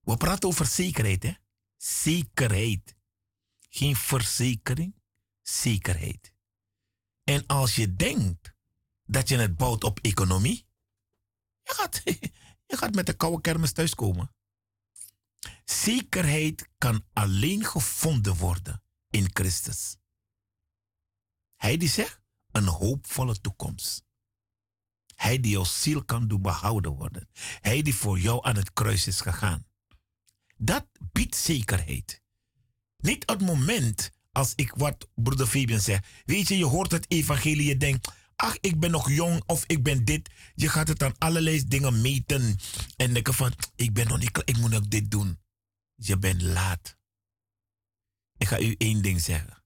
We praten over zekerheid, hè? Zekerheid. Geen verzekering, zekerheid. En als je denkt dat je het bouwt op economie, je gaat, met de koude kermis thuiskomen. Zekerheid kan alleen gevonden worden in Christus. Hij die zegt, een hoopvolle toekomst. Hij die jouw ziel kan doen behouden worden. Hij die voor jou aan het kruis is gegaan. Dat biedt zekerheid. Niet het moment als ik wat broeder Fabian zegt. Weet je, je hoort het evangelie, je denkt, ach, ik ben nog jong of ik ben dit. Je gaat het aan allerlei dingen meten. En denken van, ik ben nog niet klaar, ik moet nog dit doen. Je bent laat. Ik ga u één ding zeggen.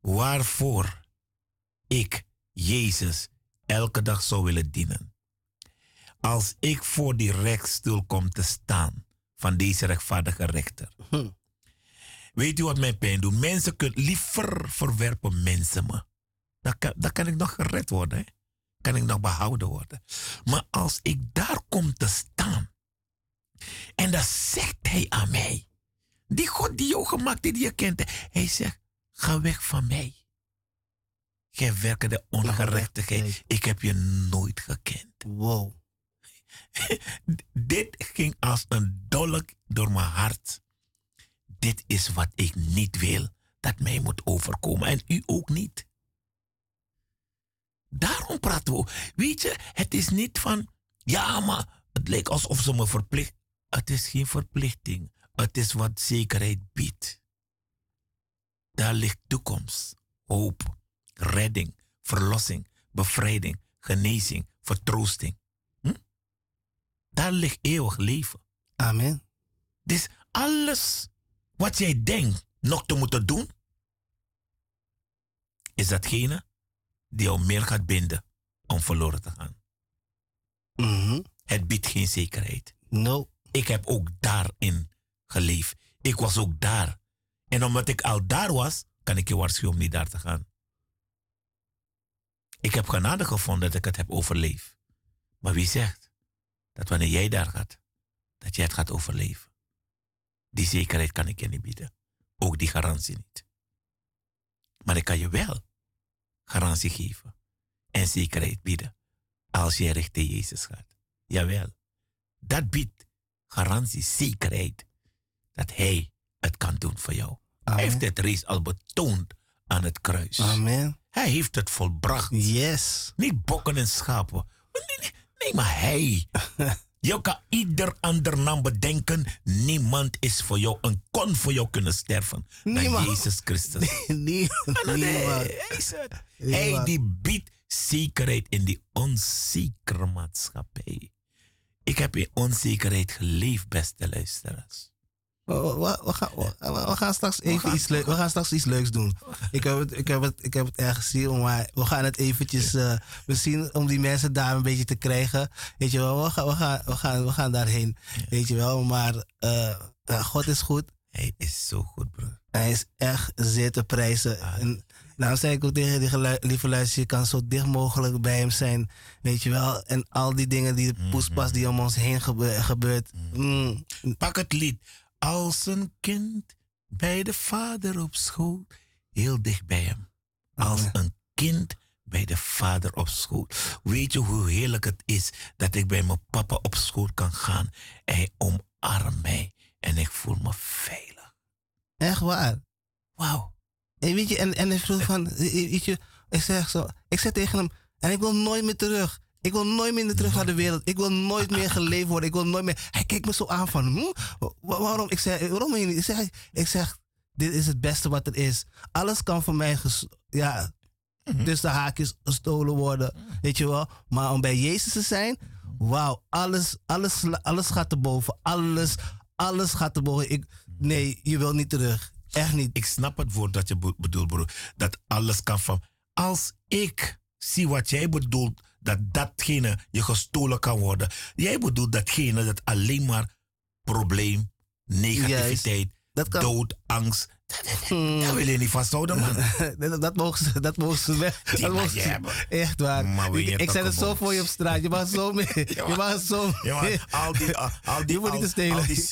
Waarvoor ik Jezus elke dag zou willen dienen. Als ik voor die rechtsstoel kom te staan van deze rechtvaardige rechter. Weet u wat mijn pijn doet? Mensen kunnen liever verwerpen mensen me. Dan kan, dan kan ik nog gered worden. Hè? Kan ik nog behouden worden. Maar als ik daar kom te staan. En dan zegt hij aan mij. Die God die jou gemaakt heeft, die je kent. Hij zegt, ga weg van mij. Gij werken de ongerechtigheid. Ik heb je nooit gekend. Wow. Dit ging als een dolk door mijn hart. Dit is wat ik niet wil dat mij moet overkomen en u ook niet. Daarom praten we. Weet je, het is niet van, ja, maar het lijkt alsof ze me verplicht. Het is geen verplichting. Het is wat zekerheid biedt. Daar ligt toekomst, hoop, redding, verlossing, bevrijding, genezing, vertroosting. Hm? Daar ligt eeuwig leven. Amen. Dus alles wat jij denkt nog te moeten doen, is datgene die jou meer gaat binden om verloren te gaan. Mhm. Het biedt geen zekerheid. No. Ik heb ook daarin geleefd. Ik was ook daar. En omdat ik al daar was, kan ik je waarschuwen om niet daar te gaan. Ik heb genade gevonden dat ik het heb overleefd. Maar wie zegt dat wanneer jij daar gaat, dat jij het gaat overleven? Die zekerheid kan ik je niet bieden. Ook die garantie niet. Maar ik kan je wel garantie geven en zekerheid bieden als jij richting Jezus gaat. Jawel, dat biedt garantie, zekerheid dat Hij het kan doen voor jou. Hij heeft het reeds al betoond aan het kruis. Amen. Hij heeft het volbracht. Yes. Niet bokken en schapen. Nee, nee, nee maar hij. Je kan ieder ander naam bedenken. Niemand is voor jou en kon voor jou kunnen sterven. Dan Niemand. Jezus Christus. Nee, Nee, niemand. hij die biedt zekerheid in die onzekere maatschappij. Ik heb in onzekerheid geleefd, beste luisteraars. We, gaan, we, we gaan straks even iets, leuks. we gaan straks iets leuks doen. Ik heb het, ik heb het, ik heb het ergens gezien, maar we gaan het eventjes, eh, misschien om die mensen daar een beetje te krijgen. Weet je wel, we gaan, we gaan, we gaan, we gaan daarheen. Weet je wel, maar eh, ja, God is goed. Hij is zo goed, broer. Hij is echt zeer te prijzen. Ah. En daarom zei ik ook tegen die lieve luister, je kan zo dicht mogelijk bij hem zijn. Weet je wel, en al die dingen, die Mhm. poespas die om ons heen gebe- gebeurt. mm, Pak het lied. Als een kind bij de vader op schoot. Heel dicht bij hem. Als een kind bij de vader op schoot. Weet je hoe heerlijk het is dat ik bij mijn papa op schoot kan gaan. Hij omarmt mij en ik voel me veilig. echt waar. Wauw. En weet je, en, en hij vroeg van, weet je, ik zeg zo, ik zeg tegen hem, en ik wil nooit meer terug. Ik wil nooit meer terug naar de wereld. Ik wil nooit meer geleefd worden. Ik wil nooit meer. Hij kijkt me zo aan van, hm? Wa- waarom? Ik zeg, waarom je niet? Ik zeg, ik zeg, dit is het beste wat er is. Alles kan van mij, ges- ja, dus de haakjes gestolen worden, weet je wel. Maar om bij Jezus te zijn, wauw, alles, alles, alles gaat erboven. Alles, alles gaat erboven. Ik, nee, je wil niet terug. Echt niet. Ik snap het woord dat je be- bedoelt, broer. Dat alles kan van. Als ik zie wat jij bedoelt, dat datgene je gestolen kan worden. Jij bedoelt datgene dat alleen maar probleem, negativiteit, Dat kan- dood, angst. Dat, dat, wil je niet vasthouden, man. dat, dat, mogen ze, dat mogen ze weg. Dat mag mogen je ze- hebben. Echt waar. Maar ik ik zet het zo voor je op straat. Je mag zo mee. Je mag zo mee. al die, al, al die, al,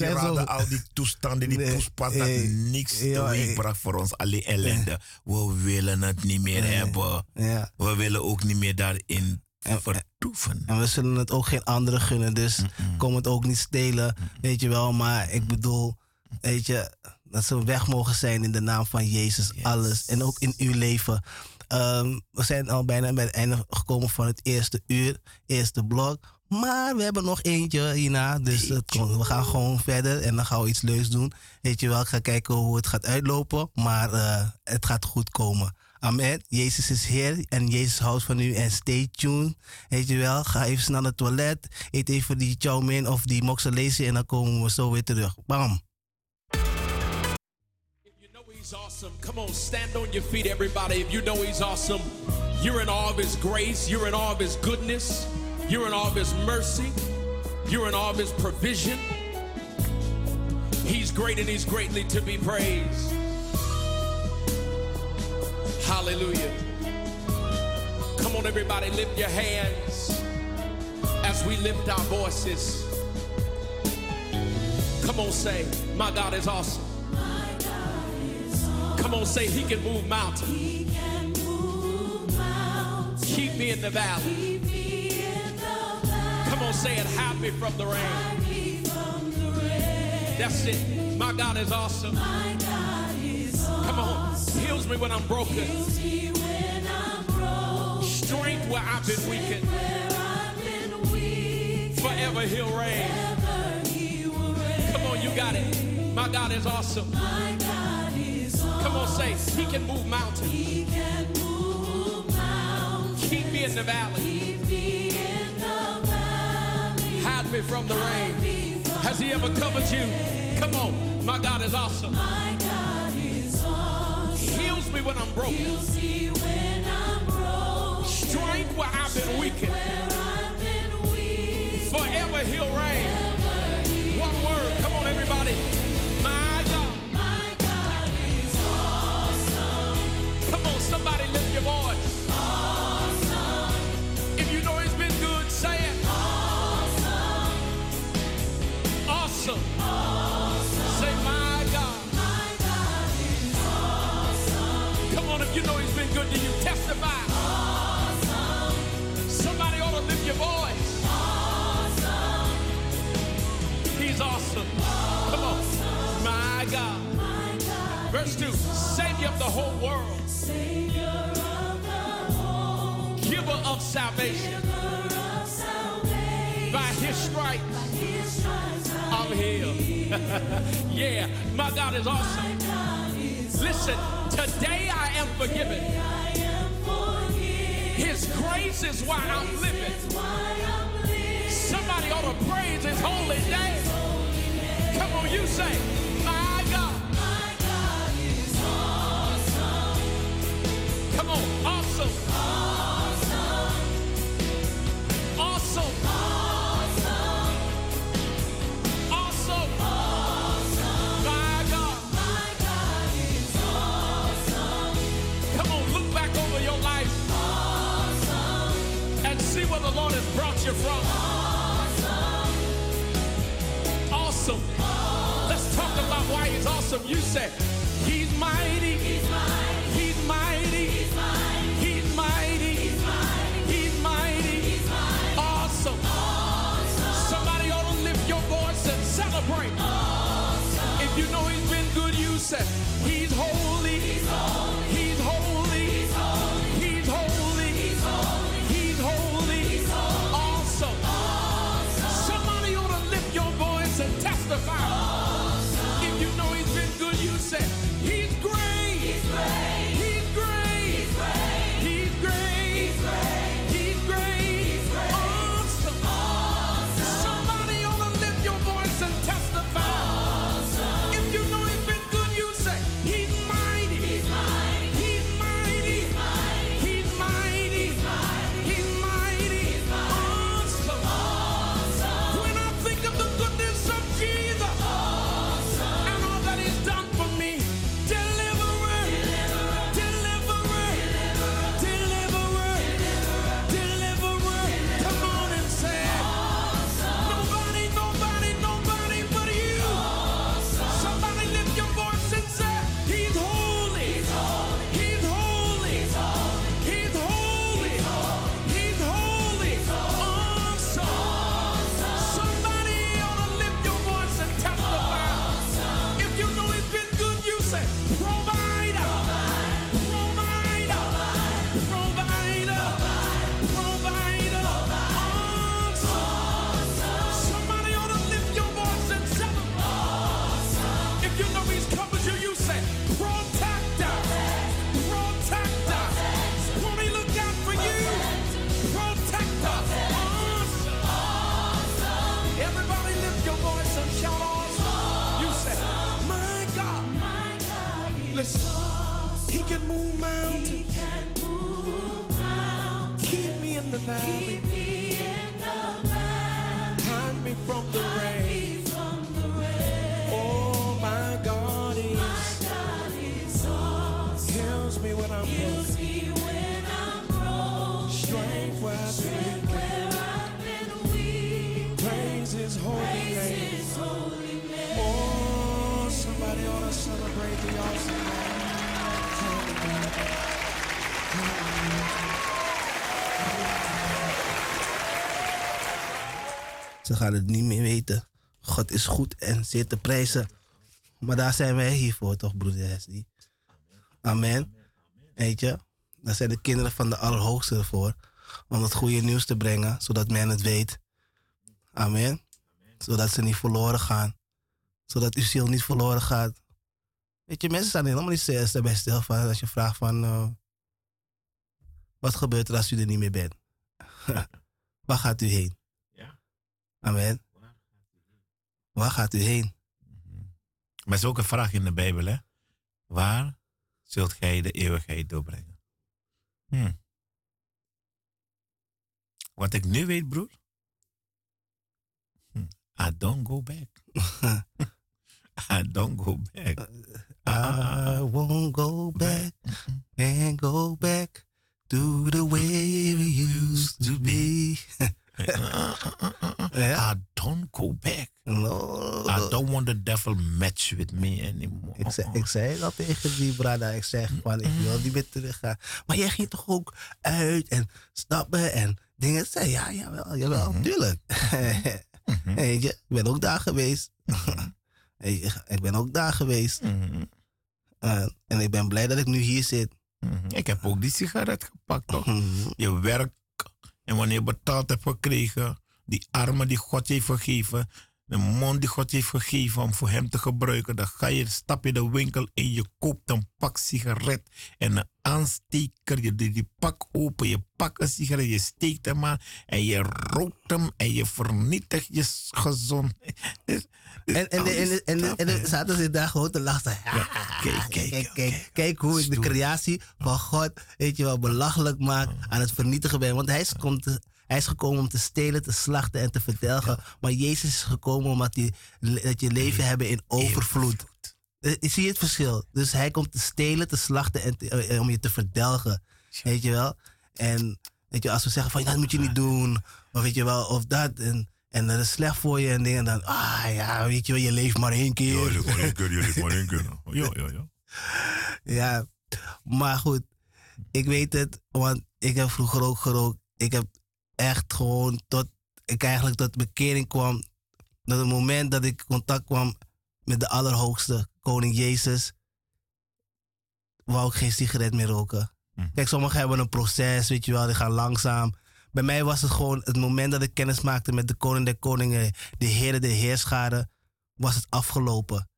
die al toestanden, die Nee, poespas, dat niks ja, teweegbracht voor ons. Alleen ellende. We willen het niet meer hebben. Ja. We willen ook niet meer daarin vertoeven. En we zullen het ook geen anderen gunnen. Dus kom het ook niet stelen. Weet je wel. Maar ik bedoel, weet je, dat ze weg mogen zijn in de naam van Jezus. Alles. En ook in uw leven. Ehm, we zijn al bijna bij het einde gekomen van het eerste uur. Eerste blok. Maar we hebben nog eentje hierna. Dus komt- we gaan gewoon verder. En dan gaan we iets leuks doen. Weet je wel, ik ga kijken hoe het gaat uitlopen. Maar eh, het gaat goed komen. Amen. Jezus is Heer en Jezus houdt van u. En stay tuned. Weet je wel, ga even snel naar het toilet. Eet even die chow mein of die moxalese en dan komen we zo weer terug. Bam. You know he's awesome. Come on, stand on your feet, everybody. If you know he's awesome, you're in awe of his grace, you're in awe of his goodness, you're in awe of his mercy, you're in awe of his provision. He's great and he's greatly to be praised. Hallelujah. Come on, everybody, lift your hands as we lift our voices. Come on, say, My God is awesome. Come on, say he can move mountains. Keep me in the valley. Come on, say it. Hide me from the rain. That's it. My God is awesome. Come on. Heals me when I'm broken. Strength where I've been weakened. Forever he'll reign. Come on, you got it. My God is awesome. Come on, say, He can move mountains. Keep me in the valley. Hide me from the rain. Has He ever covered you? Come on, my God is awesome. Heals me when I'm broken. Strength where I've been weakened. Forever He'll reign. One word. Come on, everybody. My God. My God is awesome. Come on, somebody lift your voice. Verse 2 Savior of the whole world. Giver of salvation. By his stripes. I'm healed. yeah, my God is awesome. Listen, today I am forgiven. His grace is why I'm living. Somebody ought to praise his holy name. Come on, you say, has brought you from. Awesome. Let's talk about why he's awesome. You say, He's mighty. He's mighty. He's mighty. He's mighty. He's mighty. Awesome. Somebody ought to lift your voice and celebrate. If you know he's been good, you say, He's holy. Keep me in the valley. Hide me from the rain. Oh, my God is. Heals me when I'm broken. Strength where I've been weak. Praise His holy name. Oh, somebody ought to celebrate the awesome Ze gaan het niet meer weten. God is goed en zeer te prijzen. Maar daar zijn wij hier voor, toch, broeder? Amen. Weet je, daar zijn de kinderen van de Allerhoogste voor. Om het goede nieuws te brengen, zodat men het weet. Amen. Zodat ze niet verloren gaan. Zodat uw ziel niet verloren gaat. Weet je, mensen staan helemaal niet stil- bij stil van als je vraagt van... eh, wat gebeurt er als u er niet meer bent? Waar gaat u heen? Amen. Waar gaat u heen? Maar er is ook een vraag in de Bijbel, hè? Waar zult gij de eeuwigheid doorbrengen? Hm. Wat ik nu weet, broer. Hm. I don't go back. I don't go back. I won't go back and go back to the way we used to be. I don't go back. No. I don't want the devil match with me anymore. Ik zei, ik zei dat tegen die brada. Ik zeg van, ik wil niet meer teruggaan. Maar jij ging toch ook uit en stappen en dingen. Zei, ja, jawel, jawel, tuurlijk. Weet je, ik ben ook daar geweest. Je, ik ben ook daar geweest. Mhm. En ik ben blij dat ik nu hier zit. Mhm. Ik heb ook die sigaret gepakt, toch? Mhm. Je werk en wanneer je betaald hebt gekregen, die armen die God heeft gegeven, de mond die God heeft gegeven om voor hem te gebruiken, dan ga je, stap je de winkel in, je koopt een pak sigaret en een aansteker, je doet die pak open, je pakt een sigaret, je steekt hem aan en je rookt hem en je vernietigt je s- gezond. Dus- dus En, en, en, en, en zaten ze daar gewoon te lachen. kijk, kijk, kijk, kijk, kijk hoe ik de creatie van God, weet je wel, belachelijk maak, aan het vernietigen ben. Want hij komt hij is gekomen om te stelen, te slachten en te verdelgen. Maar Jezus is gekomen omdat hij, dat je leven hebben in overvloed. Eh, Zie je het verschil? Dus hij komt te stelen, te slachten en te- eh, om je te verdelgen. Weet je wel? En weet je, als we zeggen van "Ja, dat moet je niet doen, of weet je wel, of dat. En, en dat is slecht voor je en dingen. Dan, ah ja, weet je wel, je leeft maar één keer. Ja, je maar één keer, je leeft maar één keer. Ja, ja, ja. Ja, maar goed. Ik weet het, want ik heb vroeger ook gerookt. Ik heb echt gewoon tot ik eigenlijk tot bekering kwam. Dat het moment dat ik contact kwam met de Allerhoogste, Koning Jezus, wou ik geen sigaret meer roken. Mhm. Kijk, sommigen hebben een proces, weet je wel, die gaan langzaam. Bij mij was het gewoon het moment dat ik kennis maakte met de Koning der Koningen, de Heer de Heerschade, was het afgelopen.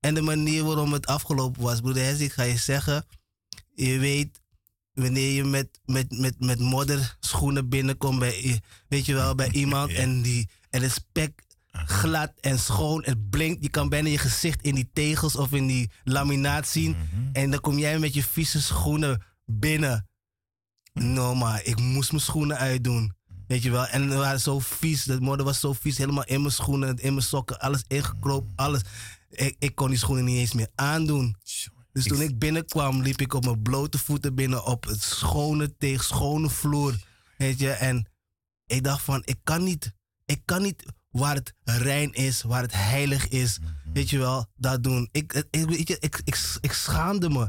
En de manier waarom het afgelopen was, broeder Hessie, ik ga je zeggen, je weet, wanneer je met, met, met, met modderschoenen binnenkomt bij, weet je wel, bij iemand Ja. en, die, en het spek glad en schoon, het blinkt, je kan bijna je gezicht in die tegels of in die laminaat zien en dan kom jij met je vieze schoenen binnen. No, maar ik moest mijn schoenen uitdoen. Weet je wel? En we waren zo vies. De modder was zo vies. Helemaal in mijn schoenen, in mijn sokken. Alles ingekropen. Alles. Ik, ik kon die schoenen niet eens meer aandoen. Dus toen ik binnenkwam, liep ik op mijn blote voeten binnen op het schone tegen schone vloer. Weet je? En ik dacht van, ik kan niet. Ik kan niet waar het rein is, waar het heilig is. Weet je wel, dat doen. Ik, ik, weet je, ik, ik, ik schaamde me.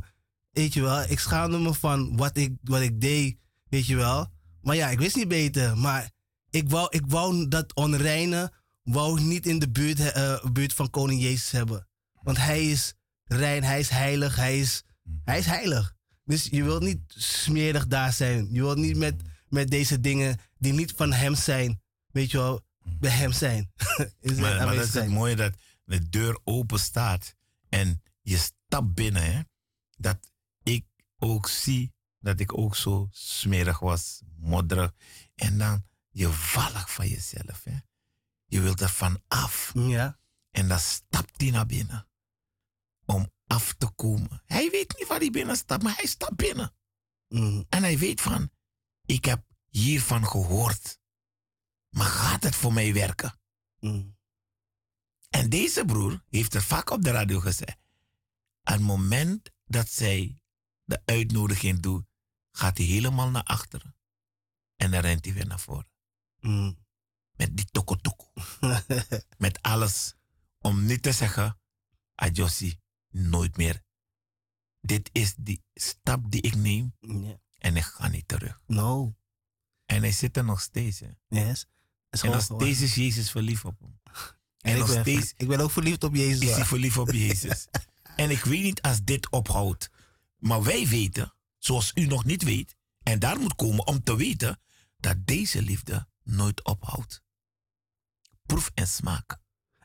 Weet je wel, ik schaamde me van wat ik, wat ik deed. Weet je wel. Maar ja, ik wist niet beter. Maar ik wou, ik wou dat onreine wou niet in de buurt, eh, buurt van koning Jezus hebben. Want hij is rein, hij is heilig, hij is, hij is heilig. Dus je wilt niet smerig daar zijn. Je wilt niet met, met deze dingen die niet van hem zijn, weet je wel, bij hem zijn. Is Maar, dat is het mooie dat de deur open staat en je stapt binnen. Hè? Dat ik ook zie dat ik ook zo smerig was, modderig. En dan je vallig van jezelf. Hè? Je wilt er van af. Ja. En dan stapt hij naar binnen. Om af te komen. Hij weet niet waar hij binnen stapt, maar hij stapt binnen. Mm. En hij weet van, ik heb hiervan gehoord. Maar gaat het voor mij werken? Mm. En deze broer heeft er vaak op de radio gezegd. Aan het moment dat zij de uitnodiging doet, gaat hij helemaal naar achteren. En dan rent hij weer naar voren. Mm. Met die toko toko. Met alles. Om niet te zeggen, Adjossi, nooit meer. Dit is die stap die ik neem en ik ga niet terug. No. En hij zit er nog steeds. Hè. Yes. En nog steeds is Jezus verliefd op hem. En En ik nog ben, steeds ik ben ook verliefd op Jezus. is hij verliefd op Jezus. en ik weet niet als dit ophoudt. Maar wij weten, zoals u nog niet weet, en daar moet komen om te weten dat deze liefde nooit ophoudt. Proef en smaak.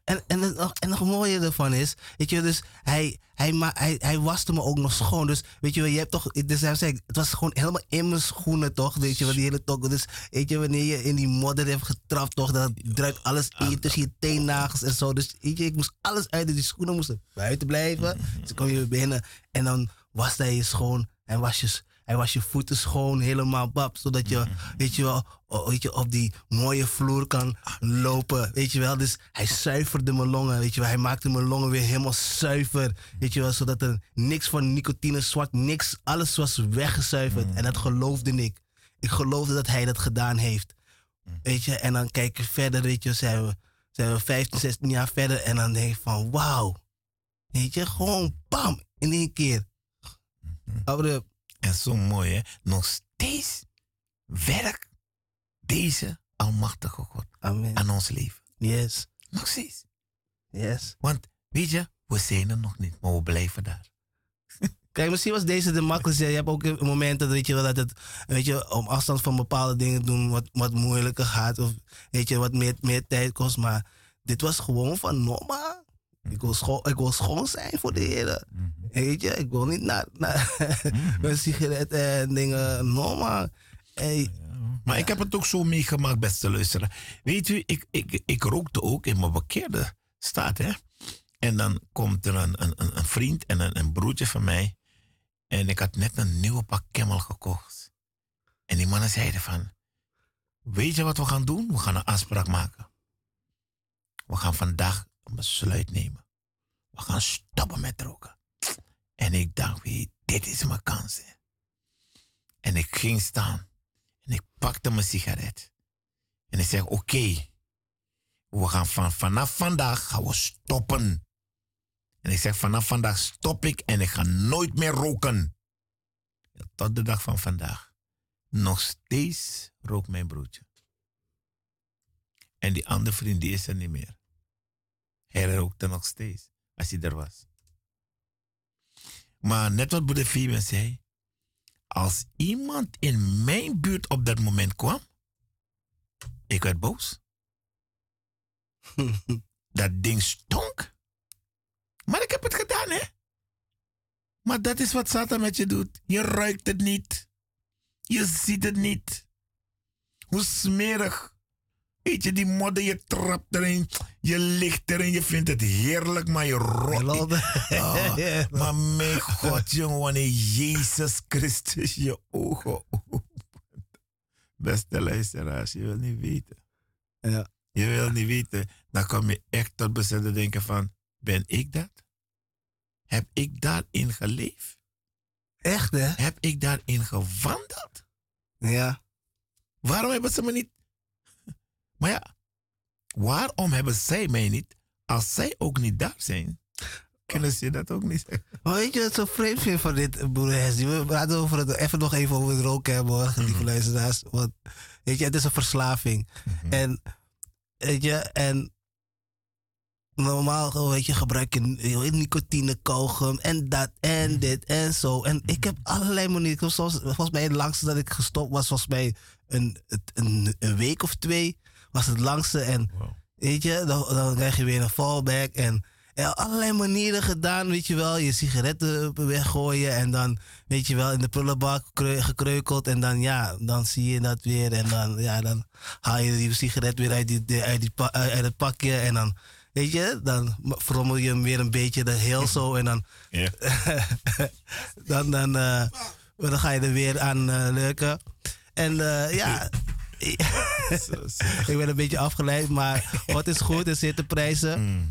En, en, het nog, en nog mooier ervan is, weet je, dus hij, hij, ma, hij, hij waste me ook nog schoon. Dus weet je, wel, je hebt toch, dus hij zei, het was gewoon helemaal in mijn schoenen toch, weet je wel, die hele tok. Dus weet je, wanneer je in die modder hebt getrapt toch, dan druipt alles in je tussen je teennagels en zo. Dus weet je, ik moest alles uit, die schoenen moesten buiten blijven. Dus dan kom je weer binnen en dan was hij je schoon en was je, hij was je voeten schoon, helemaal bab, zodat je, weet je wel, weet je, op die mooie vloer kan lopen, weet je wel. Dus hij zuiverde mijn longen, weet je wel. Hij maakte mijn longen weer helemaal zuiver, weet je wel, zodat er niks van nicotine, zwart, niks, alles was weggezuiverd. En dat geloofde ik. Ik geloofde dat hij dat gedaan heeft, weet je. En dan kijk je verder, weet je, zijn we, zijn we 15, 16 jaar verder en dan denk ik van, wauw, weet je, gewoon bam, in één keer. En zo mooi, hè? Nog steeds werkt deze Almachtige God amen. aan ons leven. Yes, Nog steeds. yes. Want weet je, we zijn er nog niet, maar we blijven daar. Kijk, misschien was deze de makkelijkste. Je hebt ook momenten weet je, wel, dat het weet je, om afstand van bepaalde dingen doen wat, wat moeilijker gaat. Of weet je, wat meer, meer tijd kost. Maar dit was gewoon van normaal. Ik wil, schoon, ik wil schoon zijn voor de heren. Weet je, ik wil niet naar, naar met sigaretten en dingen. Normaal. Hey, Maar ik heb het ook zo meegemaakt, beste luisteraar. Weet u, ik, ik, ik rookte ook in mijn bekeerde staat, hè. En dan komt er een, een, een- een vriend en een, een broertje van mij. En ik had net een nieuwe pak Camel gekocht. En die mannen zeiden van... Weet je wat we gaan doen? We gaan een afspraak maken. We gaan vandaag een besluit nemen. We gaan stoppen met roken. En ik dacht, weet, dit is mijn kans. Hè. En ik ging staan. En ik pakte mijn sigaret. En ik zeg, oké. we gaan van, vanaf vandaag gaan we stoppen. En ik zeg, vanaf vandaag stop ik en ik ga nooit meer roken. Tot de dag van vandaag. Nog steeds rookt mijn broertje. En die andere vriend die is er niet meer. Hij rookte nog steeds, als hij er was. Maar net wat broeder Fabian zei, als iemand in mijn buurt op dat moment kwam, ik werd boos. dat ding stonk. Maar ik heb het gedaan, hè? Maar dat is wat Satan met je doet. Je ruikt het niet. Je ziet het niet. Hoe smerig. Weet je, die modder, je trapt erin. Je ligt erin. Je vindt het heerlijk, maar je rot. Ah, maar mijn God, jongen, wanneer Jezus Christus je ogen opent. Beste luisteraars, je wil niet weten. Ja. Je wil niet weten. Dan kom je echt tot te denken van, ben ik dat? Heb ik daarin geleefd? Echt, hè? Heb ik daarin gewandeld? Ja. Waarom hebben ze me niet... Maar ja, waarom hebben zij mij niet, als zij ook niet daar zijn? Kunnen ze dat ook niet zeggen? Maar weet je wat ik zo vreemd vind van dit, Hesdy? We praten over het, even nog even over het roken hebben, hoor, lieve luisteraars. Want, weet je, het is een verslaving. En, weet je, en normaal, weet je, gebruik je nicotine, kauwgum en dat en dit en zo. En ik heb allerlei manieren. Volgens mij het langste dat ik gestopt was, volgens mij een, het- een, een week of twee was het langste. En weet je, dan, dan krijg je weer een fallback en... Allerlei manieren gedaan, weet je wel. Je sigaretten weggooien en dan, weet je wel, in de prullenbak kreu- gekreukeld. En dan, ja, dan zie je dat weer. En dan, ja, dan haal je die sigaret weer uit, die, uit, die, uit het pakje. En dan, weet je, dan frommel je hem weer een beetje de heel zo. En dan, Ja. dan, dan, eh, dan ga je er weer aan eh leuken. En eh, ja, ik ben een beetje afgeleid, maar wat is goed zeer te prijzen.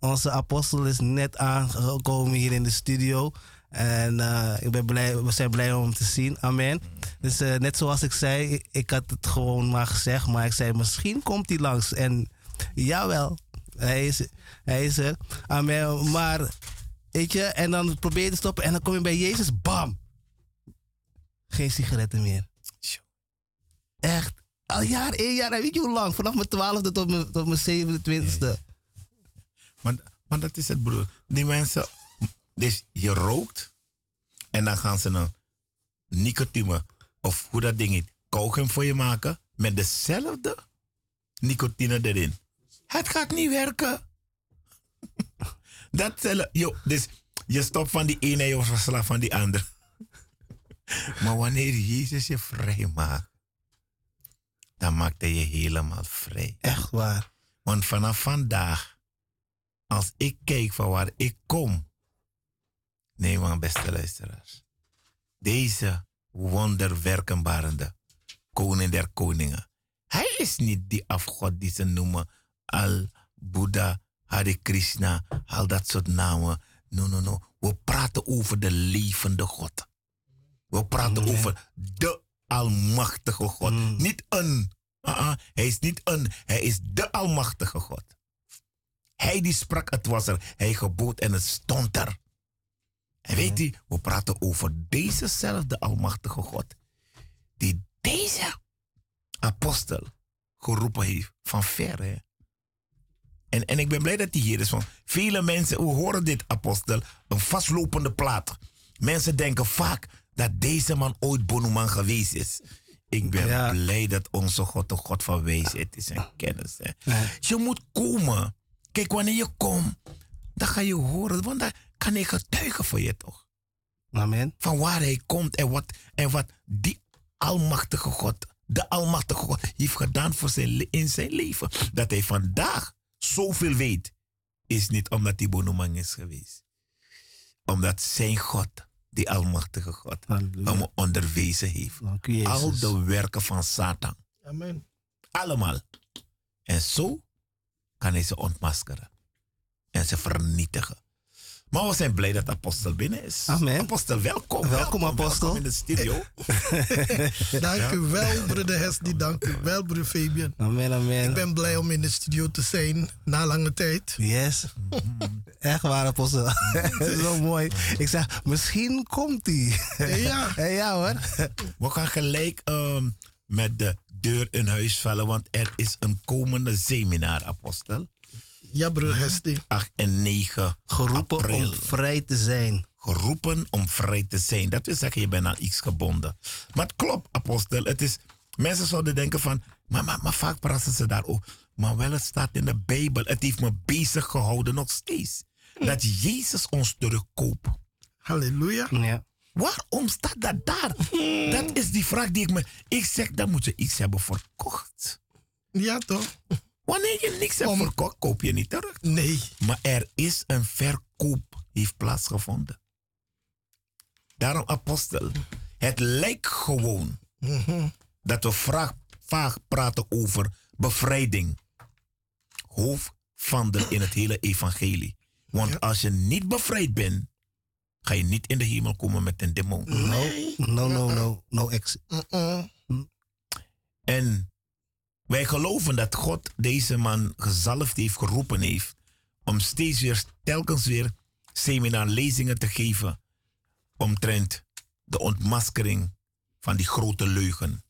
Onze apostel is net aangekomen hier in de studio. En eh, ik ben blij, we zijn blij om hem te zien. Amen. Dus eh, net zoals ik zei, ik, ik had het gewoon maar gezegd, maar ik zei misschien komt hij langs. En jawel, hij is, hij is er. Amen. Maar, weet je, en dan probeer je te stoppen en dan kom je bij Jezus, bam. Geen sigaretten meer. Echt. Al jaar, één jaar, weet je hoe lang? Vanaf mijn twaalfde tot mijn, tot mijn 27 Maar, maar dat is het, broer. Die mensen, dus je rookt en dan gaan ze een nicotine of hoe dat ding heet, kauwgum voor je maken met dezelfde nicotine erin. Het gaat niet werken. dat yo, dus je stopt van die ene en je wordt verslaafd van die ander. maar wanneer Jezus je vrij maakt, dan maakt hij je helemaal vrij. Echt waar. Want vanaf vandaag, als ik kijk van waar ik kom, nee man, beste luisteraars, deze wonderwerkenbarende koning der koningen, hij is niet die afgod die ze noemen Al, Buddha, Hare Krishna, al dat soort namen. No, no, no. We praten over de levende God. We praten over de Almachtige God. Niet een. Uh-uh. Hij is niet een. Hij is de Almachtige God. Hij die sprak, het was er. Hij gebood en het stond er. En weet u, we praten over dezezelfde Almachtige God. Die deze apostel geroepen heeft van ver. Hè? En, en ik ben blij dat hij hier is. Want vele mensen hoe horen dit apostel, een vastlopende plaat. Mensen denken vaak dat deze man ooit Bonuman geweest is. Ik ben Ja. blij dat onze God een God van wijsheid is en kennis. Hè. Je moet komen. Kijk, wanneer je komt, dan ga je horen. Want dan kan ik getuigen voor je toch. Amen. Van waar hij komt en wat, en wat die almachtige God, de almachtige God, heeft gedaan voor zijn, in zijn leven. Dat hij vandaag zoveel weet, is niet omdat hij Bonoman is geweest. Omdat zijn God, die almachtige God, Halleluja. hem onderwezen heeft. U. Al de werken van Satan. Amen. Allemaal. En zo kan hij ze ontmaskeren. En ze vernietigen. Maar we zijn blij dat apostel binnen is. Amen. Apostel, welkom. Welkom, apostel. Welkom in de studio. Dank u wel, broeder Hesdy. Dank u wel, broeder Fabian. Amen, amen. Ik ben blij om in de studio te zijn na lange tijd. Yes. Echt waar, apostel. Zo mooi. Ik zeg, misschien komt hij. Ja. ja hoor. We gaan gelijk ehm, met de deur in huis vallen, want er is een komende seminar, apostel. Ja, broeder Hesdy. 8 en 9 Geroepen april. om vrij te zijn. geroepen om vrij te zijn. Dat wil zeggen, je bent aan iets gebonden. Maar het klopt, apostel. Het is, mensen zouden denken van, maar, maar, maar vaak praten ze daar ook. Maar wel, het staat in de Bijbel. Het heeft me bezig gehouden nog steeds. Dat Jezus ons terugkoopt. Halleluja. Ja. Waarom staat dat daar? Dat is die vraag die ik me... Ik zeg, dan moet je iets hebben verkocht. Ja, toch? Wanneer je niks hebt Om- verkocht, koop je niet terug. Nee. Maar er is een verkoop heeft plaatsgevonden. Daarom, apostel, het lijkt gewoon dat we vraag, vaag praten over bevrijding. Hoofdvander in het hele evangelie. Want als je niet bevrijd bent, ga je niet in de hemel komen met een demon. No, no, no, no. No ex. En wij geloven dat God deze man gezalfd heeft, geroepen heeft, om steeds weer, telkens weer seminarlezingen te geven omtrent de ontmaskering van die grote leugen.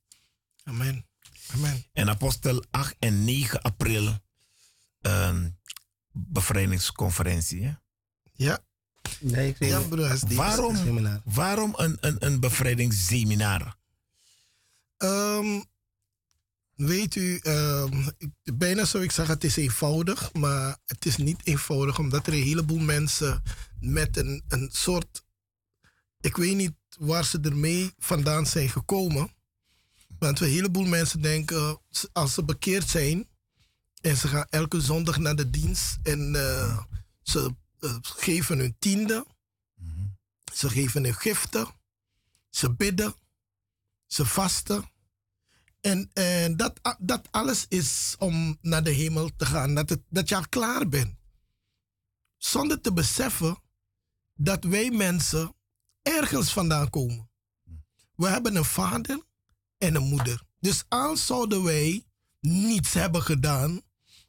Amen. Amen. En apostel 8 en 9 april, een bevrijdingsconferentie. Hè? Ja. Nee, ik Ja, Hesdy. Waarom, Seminar. waarom een, een, een bevrijdingsseminar? Ehm, weet u, ehm, bijna zou ik zeggen het is eenvoudig, maar het is niet eenvoudig omdat er een heleboel mensen met een, een soort, ik weet niet waar ze ermee vandaan zijn gekomen, want een heleboel mensen denken als ze bekeerd zijn en ze gaan elke zondag naar de dienst en eh, ze eh, geven hun tiende, ze geven hun giften, ze bidden, ze vasten. En, en dat, dat alles is om naar de hemel te gaan, dat, het, dat je al klaar bent. Zonder te beseffen dat wij mensen ergens vandaan komen. We hebben een vader en een moeder. Dus als zouden wij niets hebben gedaan,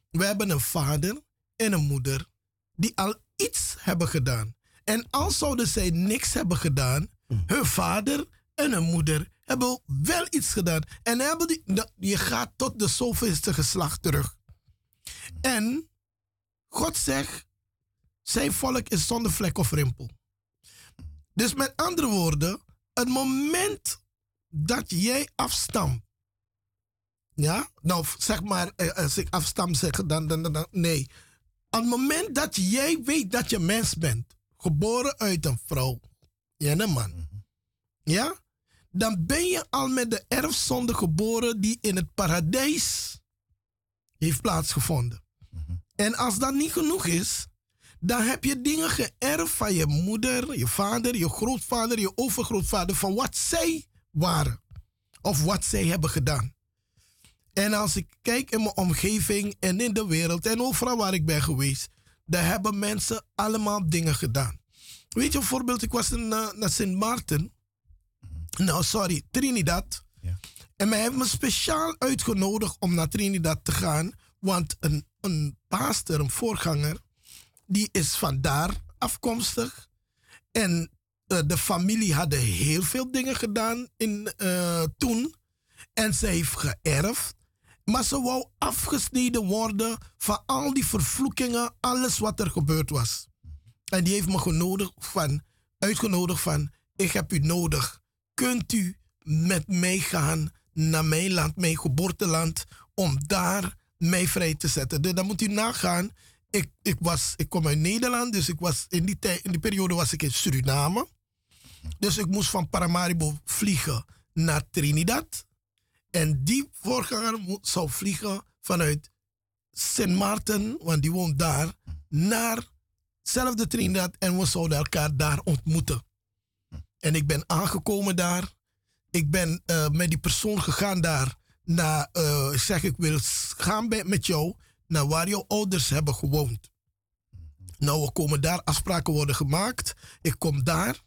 we hebben een vader en een moeder die al iets hebben gedaan. En als zouden zij niks hebben gedaan, hun vader en hun moeder hebben wel iets gedaan. En hebben die, de- je gaat tot de zoveelste geslacht terug. En God zegt, zijn volk is zonder vlek of rimpel. Dus met andere woorden, het moment dat jij afstamt, ja, nou zeg maar, eh, als ik afstam zeg, dan, dan, dan, dan- nee. Op het moment dat jij weet dat je mens bent, geboren uit een vrouw en een man, ja, dan ben je al met de erfzonde geboren die in het paradijs heeft plaatsgevonden. En als dat niet genoeg is, dan heb je dingen geërfd van je moeder, je vader, je grootvader, je overgrootvader, van wat zij waren of wat zij hebben gedaan. En als ik kijk in mijn omgeving en in de wereld en overal waar ik ben geweest, daar hebben mensen allemaal dingen gedaan. Weet je, bijvoorbeeld, ik was in, eh, naar Sint Maarten. Nou, sorry, Trinidad. En mij heeft me speciaal uitgenodigd om naar Trinidad te gaan. Want een, een pastor, een voorganger, die is vandaar afkomstig. En eh, de familie hadden heel veel dingen gedaan in, eh, toen. En ze heeft geërfd. Maar ze wou afgesneden worden van al die vervloekingen, alles wat er gebeurd was. En die heeft me genodigd van, uitgenodigd van, ik heb u nodig. Kunt u met mij gaan naar mijn land, mijn geboorteland, om daar mij vrij te zetten? Dus dan moet u nagaan, ik, ik, was, ik kom uit Nederland, dus ik was in, die tijd, in die periode was ik in Suriname. Dus ik moest van Paramaribo vliegen naar Trinidad. En die voorganger zou vliegen vanuit Sint Maarten, want die woont daar, naar zelfde Trinidad. En we zouden elkaar daar ontmoeten. En ik ben aangekomen daar. Ik ben eh, met die persoon gegaan daar naar, eh, zeg ik wil gaan bij, met jou naar waar jouw ouders hebben gewoond. Nou, we komen daar, afspraken worden gemaakt. Ik kom daar.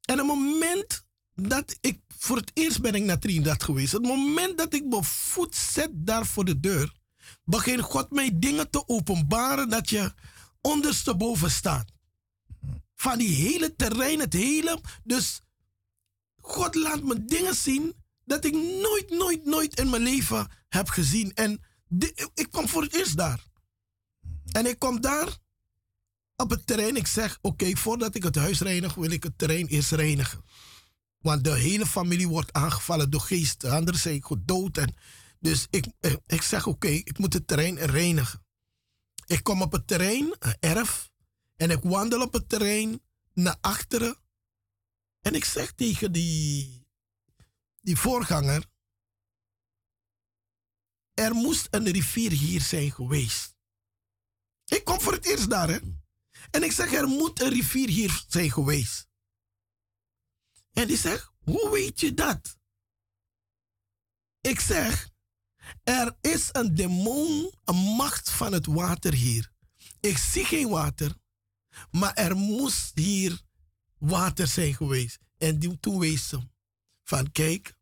En het moment dat ik, voor het eerst ben ik naar Trinidad geweest. Het moment dat ik mijn voet zet daar voor de deur, begint God mij dingen te openbaren dat je ondersteboven staat. Van die hele terrein, het hele. Dus God laat me dingen zien dat ik nooit, nooit, nooit in mijn leven heb gezien. En ik kwam voor het eerst daar. En ik kom daar op het terrein. Ik zeg, oké, voordat ik het huis reinig, wil ik het terrein eerst reinigen. Want de hele familie wordt aangevallen door geesten. Anderen zijn gedood. En dus ik, eh, ik zeg, oké, ik moet het terrein reinigen. Ik kom op het terrein, een erf. En ik wandel op het terrein naar achteren. En ik zeg tegen die, die voorganger. Er moest een rivier hier zijn geweest. Ik kom voor het eerst daar, hè. En ik zeg, er moet een rivier hier zijn geweest. En die zegt, hoe weet je dat? Ik zeg, er is een demon, een macht van het water hier. Ik zie geen water, maar er moest hier water zijn geweest. En die, toen wees ze van, kijk,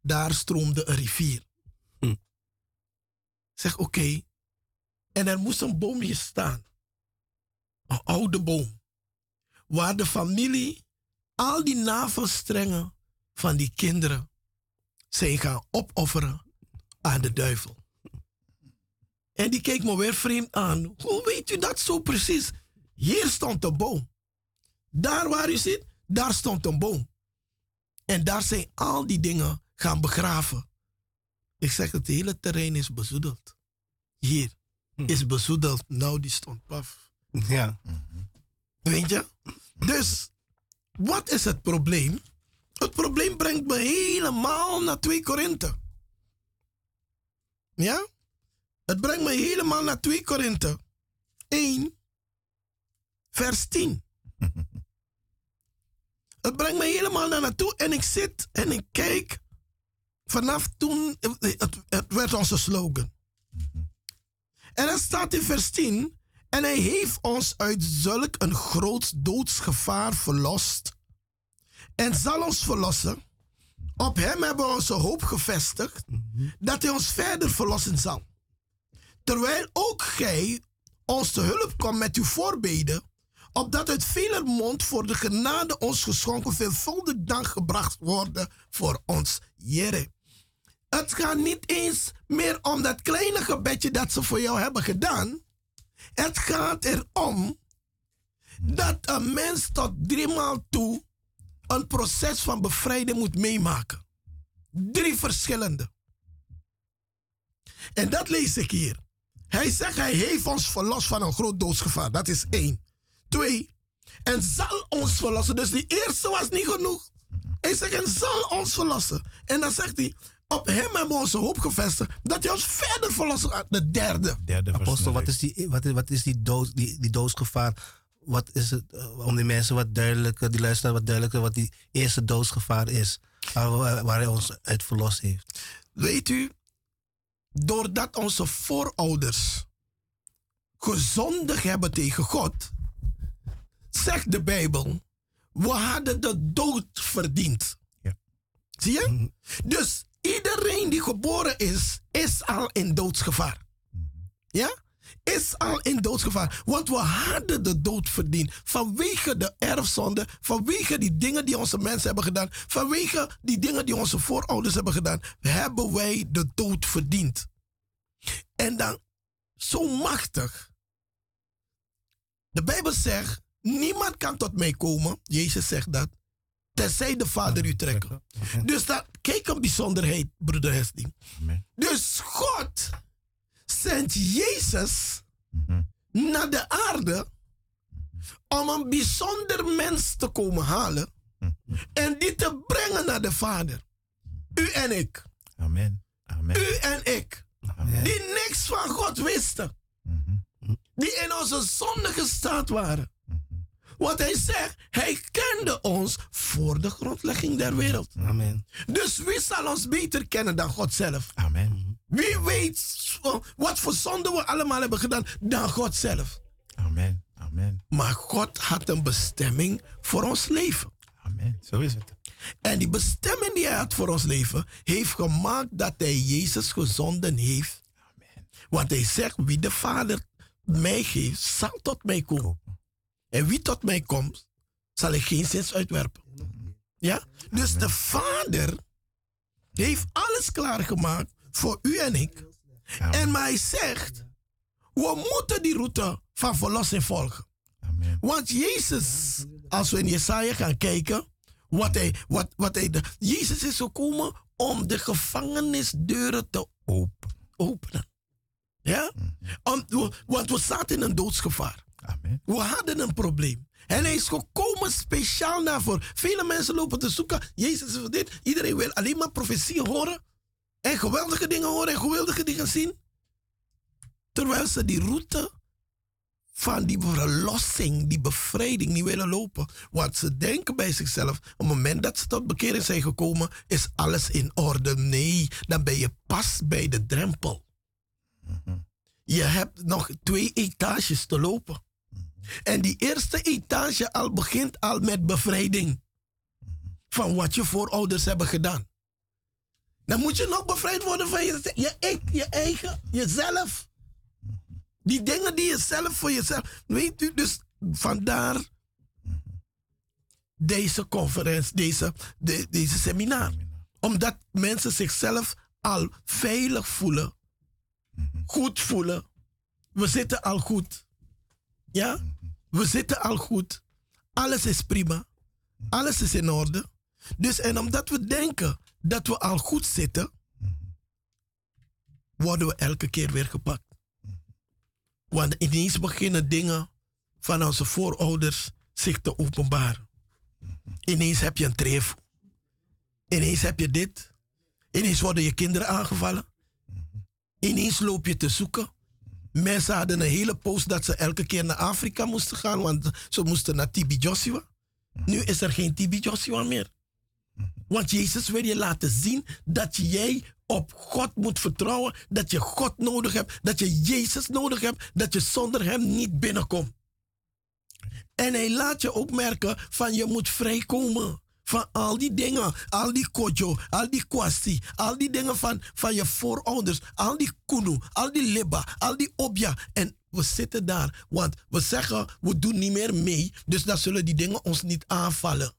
daar stroomde een rivier. Ik Zeg, oké. En er moest een boom hier staan. Een oude boom. Waar de familie al die navelstrengen van die kinderen zijn gaan opofferen aan de duivel. En die keek me weer vreemd aan. Hoe weet u dat zo precies? Hier stond een boom. Daar waar u zit, daar stond een boom. En daar zijn al die dingen gaan begraven. Ik zeg, het hele terrein is bezoedeld. Hier is bezoedeld. Nou, die stond paf. Ja. Weet je? Dus, wat is het probleem? Het probleem brengt me helemaal naar 2 Korinthe. Ja? Het brengt me helemaal naar 2 Korinthe. 1, vers 10. Het brengt me helemaal naar naartoe en ik zit en ik kijk. Vanaf toen, het, het werd onze slogan. En dan staat in vers 10. En hij heeft ons uit zulk een groot doodsgevaar verlost. En zal ons verlossen. Op hem hebben we onze hoop gevestigd. Dat hij ons verder verlossen zal. Terwijl ook gij ons te hulp komt met uw voorbeden. Opdat uit veler mond voor de genade ons geschonken veelvuldig dank gebracht worden voor ons Jere. Het gaat niet eens meer om dat kleine gebedje dat ze voor jou hebben gedaan. Het gaat erom dat een mens tot driemaal toe een proces van bevrijding moet meemaken. Drie verschillende. En dat lees ik hier. Hij zegt, hij heeft ons verlost van een groot doodsgevaar. Dat is één. Twee, en zal ons verlossen. Dus die eerste was niet genoeg. Hij zegt, en zal ons verlossen. En dan zegt hij, op hem hebben we onze hoop gevestigd dat hij ons verder verlossen gaat. De derde. Derde Apostel, wat is die, wat is, wat is die, dood, die, die doodsgevaar? Wat is het, eh, om die mensen wat duidelijker, die luisteren wat duidelijker, wat die eerste doodsgevaar is, waar, waar hij ons uit verlost heeft. Weet u, doordat onze voorouders gezondig hebben tegen God, zegt de Bijbel, we hadden de dood verdiend. Ja. Zie je? Dus iedereen die geboren is, is al in doodsgevaar. Ja? Is al in doodsgevaar. Want we hadden de dood verdiend. Vanwege de erfzonde. Vanwege die dingen die onze mensen hebben gedaan. Vanwege die dingen die onze voorouders hebben gedaan. Hebben wij de dood verdiend. En dan zo machtig. De Bijbel zegt: niemand kan tot mij komen. Jezus zegt dat. Tenzij de Vader u trekken. Dus dat, kijk een bijzonderheid, broeder Hesting. Dus God zendt Jezus naar de aarde om een bijzonder mens te komen halen en die te brengen naar de Vader. U en ik. Amen. Amen. U en ik. Amen. Die niks van God wisten. Die in onze zondige staat waren. Want hij zegt, hij kende ons voor de grondlegging der wereld. Amen. Dus wie zal ons beter kennen dan God zelf? Amen. Wie weet wat voor zonde we allemaal hebben gedaan dan God zelf. Amen. Amen. Maar God had een bestemming voor ons leven. Amen. Zo is het. En die bestemming die hij had voor ons leven, heeft gemaakt dat hij Jezus gezonden heeft. Amen. Want hij zegt, wie de Vader mij geeft, zal tot mij komen. En wie tot mij komt, zal ik geen zins uitwerpen. Ja? Dus de Vader heeft alles klaargemaakt voor u en ik. En maar hij zegt, we moeten die route van verlossing volgen. Amen. Want Jezus, als we in Jesaja gaan kijken, wat hij, wat, wat hij de, Jezus is gekomen om de gevangenisdeuren te op- openen. Ja? Om, we- want we zaten in een doodsgevaar. Amen. We hadden een probleem. En hij is gekomen speciaal daarvoor. Vele mensen lopen te zoeken. Jezus is dit. Iedereen wil alleen maar profetieën horen. En geweldige dingen horen en geweldige dingen zien. Terwijl ze die route van die verlossing, die bevrijding niet willen lopen. Want ze denken bij zichzelf, op het moment dat ze tot bekering zijn gekomen, is alles in orde. Nee, dan ben je pas bij de drempel. Je hebt nog twee etages te lopen. En die eerste etage al begint al met bevrijding. Van wat je voorouders hebben gedaan. Dan moet je nog bevrijd worden van je, je ik, je eigen, jezelf. Die dingen die je zelf voor jezelf. Weet u, dus vandaar deze conferentie, deze, de- deze seminar. Omdat mensen zichzelf al veilig voelen, goed voelen. We zitten al goed. Ja? We zitten al goed. Alles is prima. Alles is in orde. Dus en omdat we denken dat we al goed zitten, worden we elke keer weer gepakt. Want ineens beginnen dingen van onze voorouders zich te openbaren. Ineens heb je een treef. Ineens heb je dit. Ineens worden je kinderen aangevallen. Ineens loop je te zoeken. Mensen hadden een hele post dat ze elke keer naar Afrika moesten gaan, want ze moesten naar Tibi Joshua. Nu is er geen Tibi Joshua meer. Want Jezus wil je laten zien dat jij op God moet vertrouwen, dat je God nodig hebt, dat je Jezus nodig hebt, dat je zonder Hem niet binnenkomt. En hij laat je ook merken van je moet vrijkomen van al die dingen, al die kojo, al die kwasti, al die dingen van, van je voorouders, al die kunu, al die liba, al die obja. En we zitten daar, want we zeggen we doen niet meer mee, dus dan zullen die dingen ons niet aanvallen.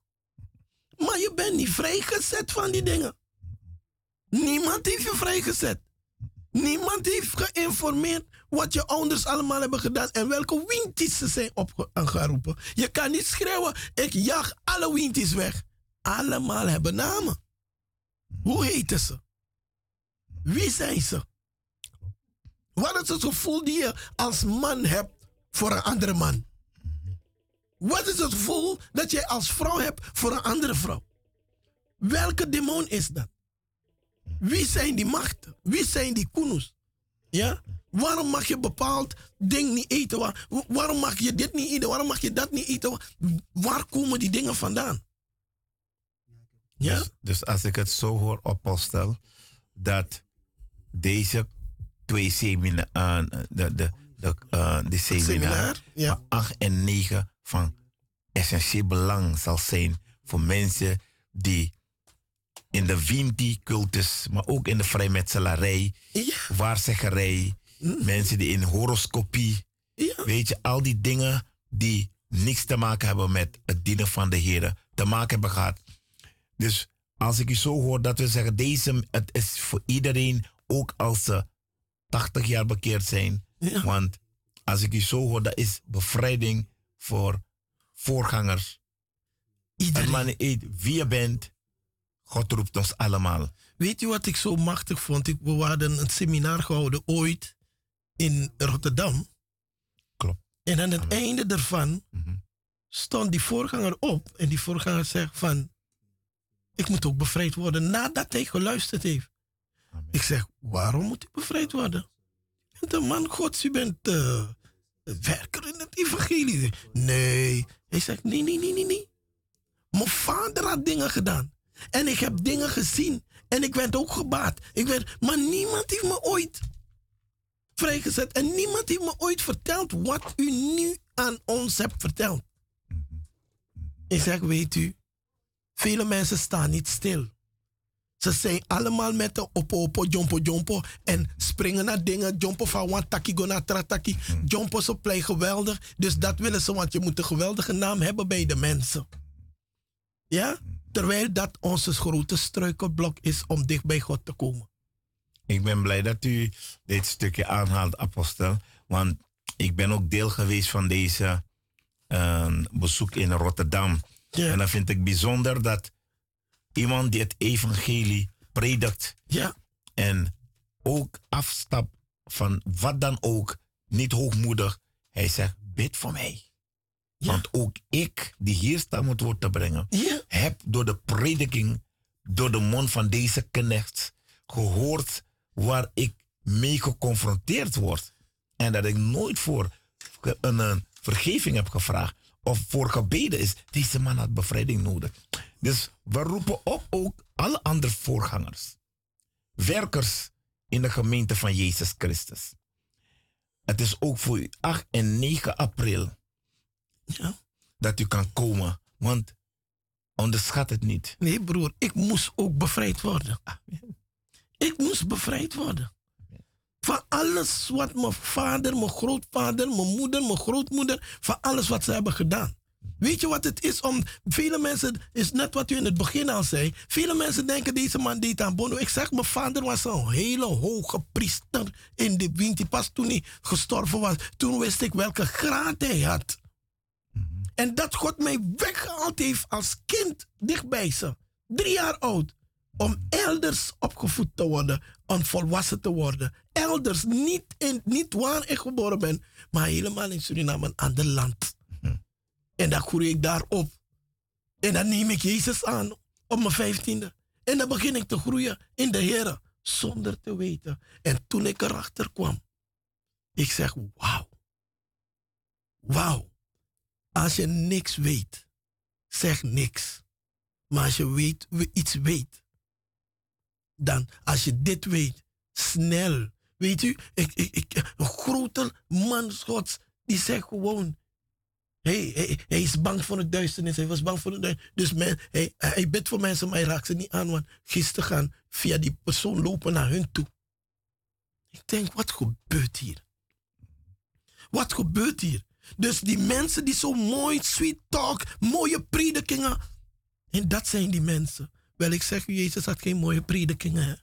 Maar je bent niet vrijgezet van die dingen. Niemand heeft je vrijgezet. Niemand heeft geïnformeerd wat je ouders allemaal hebben gedaan en welke winties ze zijn opgeroepen. Je kan niet schreeuwen, ik jag alle winties weg. Allemaal hebben namen. Hoe heten ze? Wie zijn ze? Wat is het gevoel die je als man hebt voor een andere man? Wat is het gevoel dat jij als vrouw hebt voor een andere vrouw? Welke demon is dat? Wie zijn die machten? Wie zijn die kunus? Ja? Waarom mag je bepaald ding niet eten? Waar, waarom mag je dit niet eten? Waarom mag je dat niet eten? Waar komen die dingen vandaan? Ja? Dus, dus als ik het zo hoor, apostel, dat deze twee seminar, uh, de, de, de, uh, de seminar, Seminar, ja. 8 en 9 van essentieel belang zal zijn voor mensen die in de Vinti-cultus, maar ook in de vrijmetselarij, waarzeggerij, mensen die in horoscopie, weet je, al die dingen die niks te maken hebben met het dienen van de Heer, te maken hebben gehad. Dus als ik u zo hoor dat we zeggen, deze, het is voor iedereen, ook als ze 80 jaar bekeerd zijn. Want als ik u zo hoor, dat is bevrijding voor voorgangers. Niet uit wie je bent, God roept ons allemaal. Weet je wat ik zo machtig vond? Ik, we hadden een seminar gehouden ooit in Rotterdam. Klopt. En aan het einde daarvan stond die voorganger op. En die voorganger zegt van... Ik moet ook bevrijd worden nadat hij geluisterd heeft. Ik zeg, waarom moet ik bevrijd worden? En de man gods, u bent eh, werker in het evangelie. Nee. Hij zegt, nee, nee, nee, nee, nee. Mijn vader had dingen gedaan. En ik heb dingen gezien. En ik werd ook gebaat. Ik werd, maar niemand heeft me ooit vrijgezet. En niemand heeft me ooit verteld wat u nu aan ons hebt verteld. Ik zeg, weet u, vele mensen staan niet stil. Ze zijn allemaal met de opo opo, jompo jompo. En springen naar dingen. Jompo van one taki go naar trataki. Jompo zo play geweldig. Dus dat willen ze, want je moet een geweldige naam hebben bij de mensen. Ja? Terwijl dat onze grote struikelblok is om dicht bij God te komen. Ik ben blij dat u dit stukje aanhaalt, apostel. Want ik ben ook deel geweest van deze eh, bezoek in Rotterdam. En dan vind ik bijzonder dat iemand die het evangelie predikt ja. en ook afstapt van wat dan ook, niet hoogmoedig. Hij zegt, bid voor mij. Want ook ik, die hier sta om het woord te brengen, heb door de prediking, door de mond van deze knecht gehoord waar ik mee geconfronteerd word. En dat ik nooit voor een, een vergeving heb gevraagd of voor gebeden is. Deze man had bevrijding nodig. Dus we roepen op ook alle andere voorgangers, werkers in de gemeente van Jezus Christus. Het is ook voor u 8 en 9 april ja. dat u kan komen. Want onderschat het niet. Nee, broer, ik moest ook bevrijd worden. Ik moest bevrijd worden. Van alles wat mijn vader, mijn grootvader, mijn moeder, mijn grootmoeder, van alles wat ze hebben gedaan. Weet je wat het is om. Vele mensen, is net wat u in het begin al zei. Vele mensen denken deze man deed aan Bono. Ik zeg, mijn vader was een hele hoge priester in de wind. Pas toen hij gestorven was, toen wist ik welke graad hij had. En dat God mij weggehaald heeft als kind dichtbij ze. Drie jaar oud. Om elders opgevoed te worden. Om volwassen te worden. Elders. Niet, in, niet waar ik geboren ben. Maar helemaal in Suriname, een ander land. En dan groei ik daarop. En dan neem ik Jezus aan op mijn vijftiende. En dan begin ik te groeien in de Heer. Zonder te weten. En toen ik erachter kwam. Ik zeg, wauw. Wauw. Als je niks weet, zeg niks. Maar als je weet, iets weet, dan als je dit weet, snel. Weet u, ik, ik, ik, een grote man Gods, die zegt gewoon, hij, hij, hij is bang voor het duisternis. Hij was bang voor het duisternis. Dus men, hij, hij bidt voor mensen, maar hij raakt ze niet aan. Want gisteren gaan via die persoon lopen naar hun toe. Ik denk, wat gebeurt hier? Wat gebeurt hier? Dus die mensen die zo mooi, sweet talk, mooie predikingen. En dat zijn die mensen. Wel, ik zeg u, Jezus had geen mooie predikingen.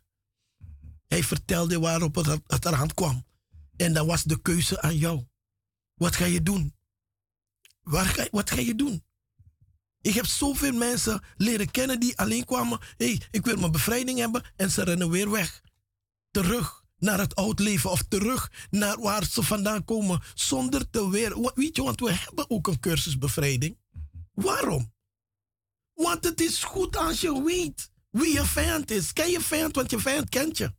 Hij vertelde waarop het, het eraan kwam. En dan was de keuze aan jou. Wat ga je doen? Waar ga, wat ga je doen? Ik heb zoveel mensen leren kennen die alleen kwamen. Hé, hey, ik wil mijn bevrijding hebben. En ze rennen weer weg. Terug naar het oud leven. Of terug naar waar ze vandaan komen. Zonder te weer. Weet je, want we hebben ook een cursus bevrijding. Waarom? Want het is goed als je weet wie je vijand is. Ken je vijand, want je vijand kent je.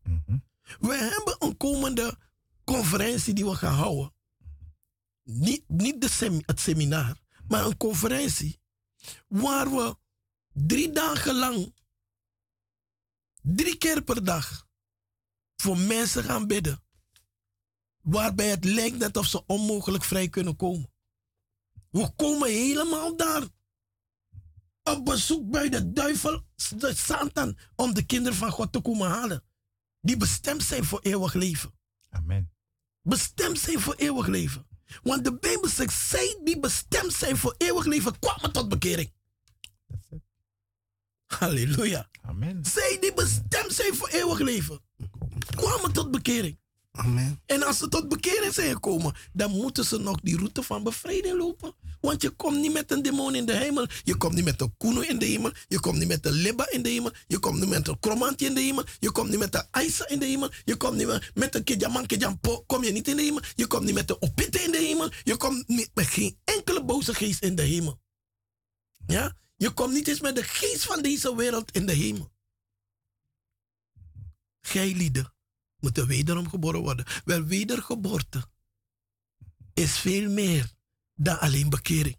We hebben een komende conferentie die we gaan houden. Niet, niet de het seminar, maar een conferentie. Waar we drie dagen lang, drie keer per dag, voor mensen gaan bidden. Waarbij het lijkt net of ze onmogelijk vrij kunnen komen. We komen helemaal daar. Op bezoek bij de duivel, de Satan, om de kinderen van God te komen halen. Die bestemd zijn voor eeuwig leven. Amen. Bestemd zijn voor eeuwig leven. Want de Bijbel zegt, zij die bestemd zijn voor eeuwig leven, kwamen tot bekering. Halleluja. Amen. Zij die bestemd zijn voor eeuwig leven, kwamen tot bekering. Amen. En als ze tot bekering zijn gekomen, dan moeten ze nog die route van bevrijding lopen. Want je komt niet met een demon in de hemel. Je komt niet met een kuno in de hemel. Je komt niet met een libba in de hemel. Je komt niet met een kromantje in de hemel. Je komt niet met een aisa in de hemel. Je komt niet met een kejampo. Kom je niet in de hemel. Je komt niet met een opite in de hemel. Je komt niet met geen enkele boze geest in de hemel. Ja? Je komt niet eens met de geest van deze wereld in de hemel. Gij moeten wederom geboren worden. Wel, wedergeboorte is veel meer dan alleen bekering.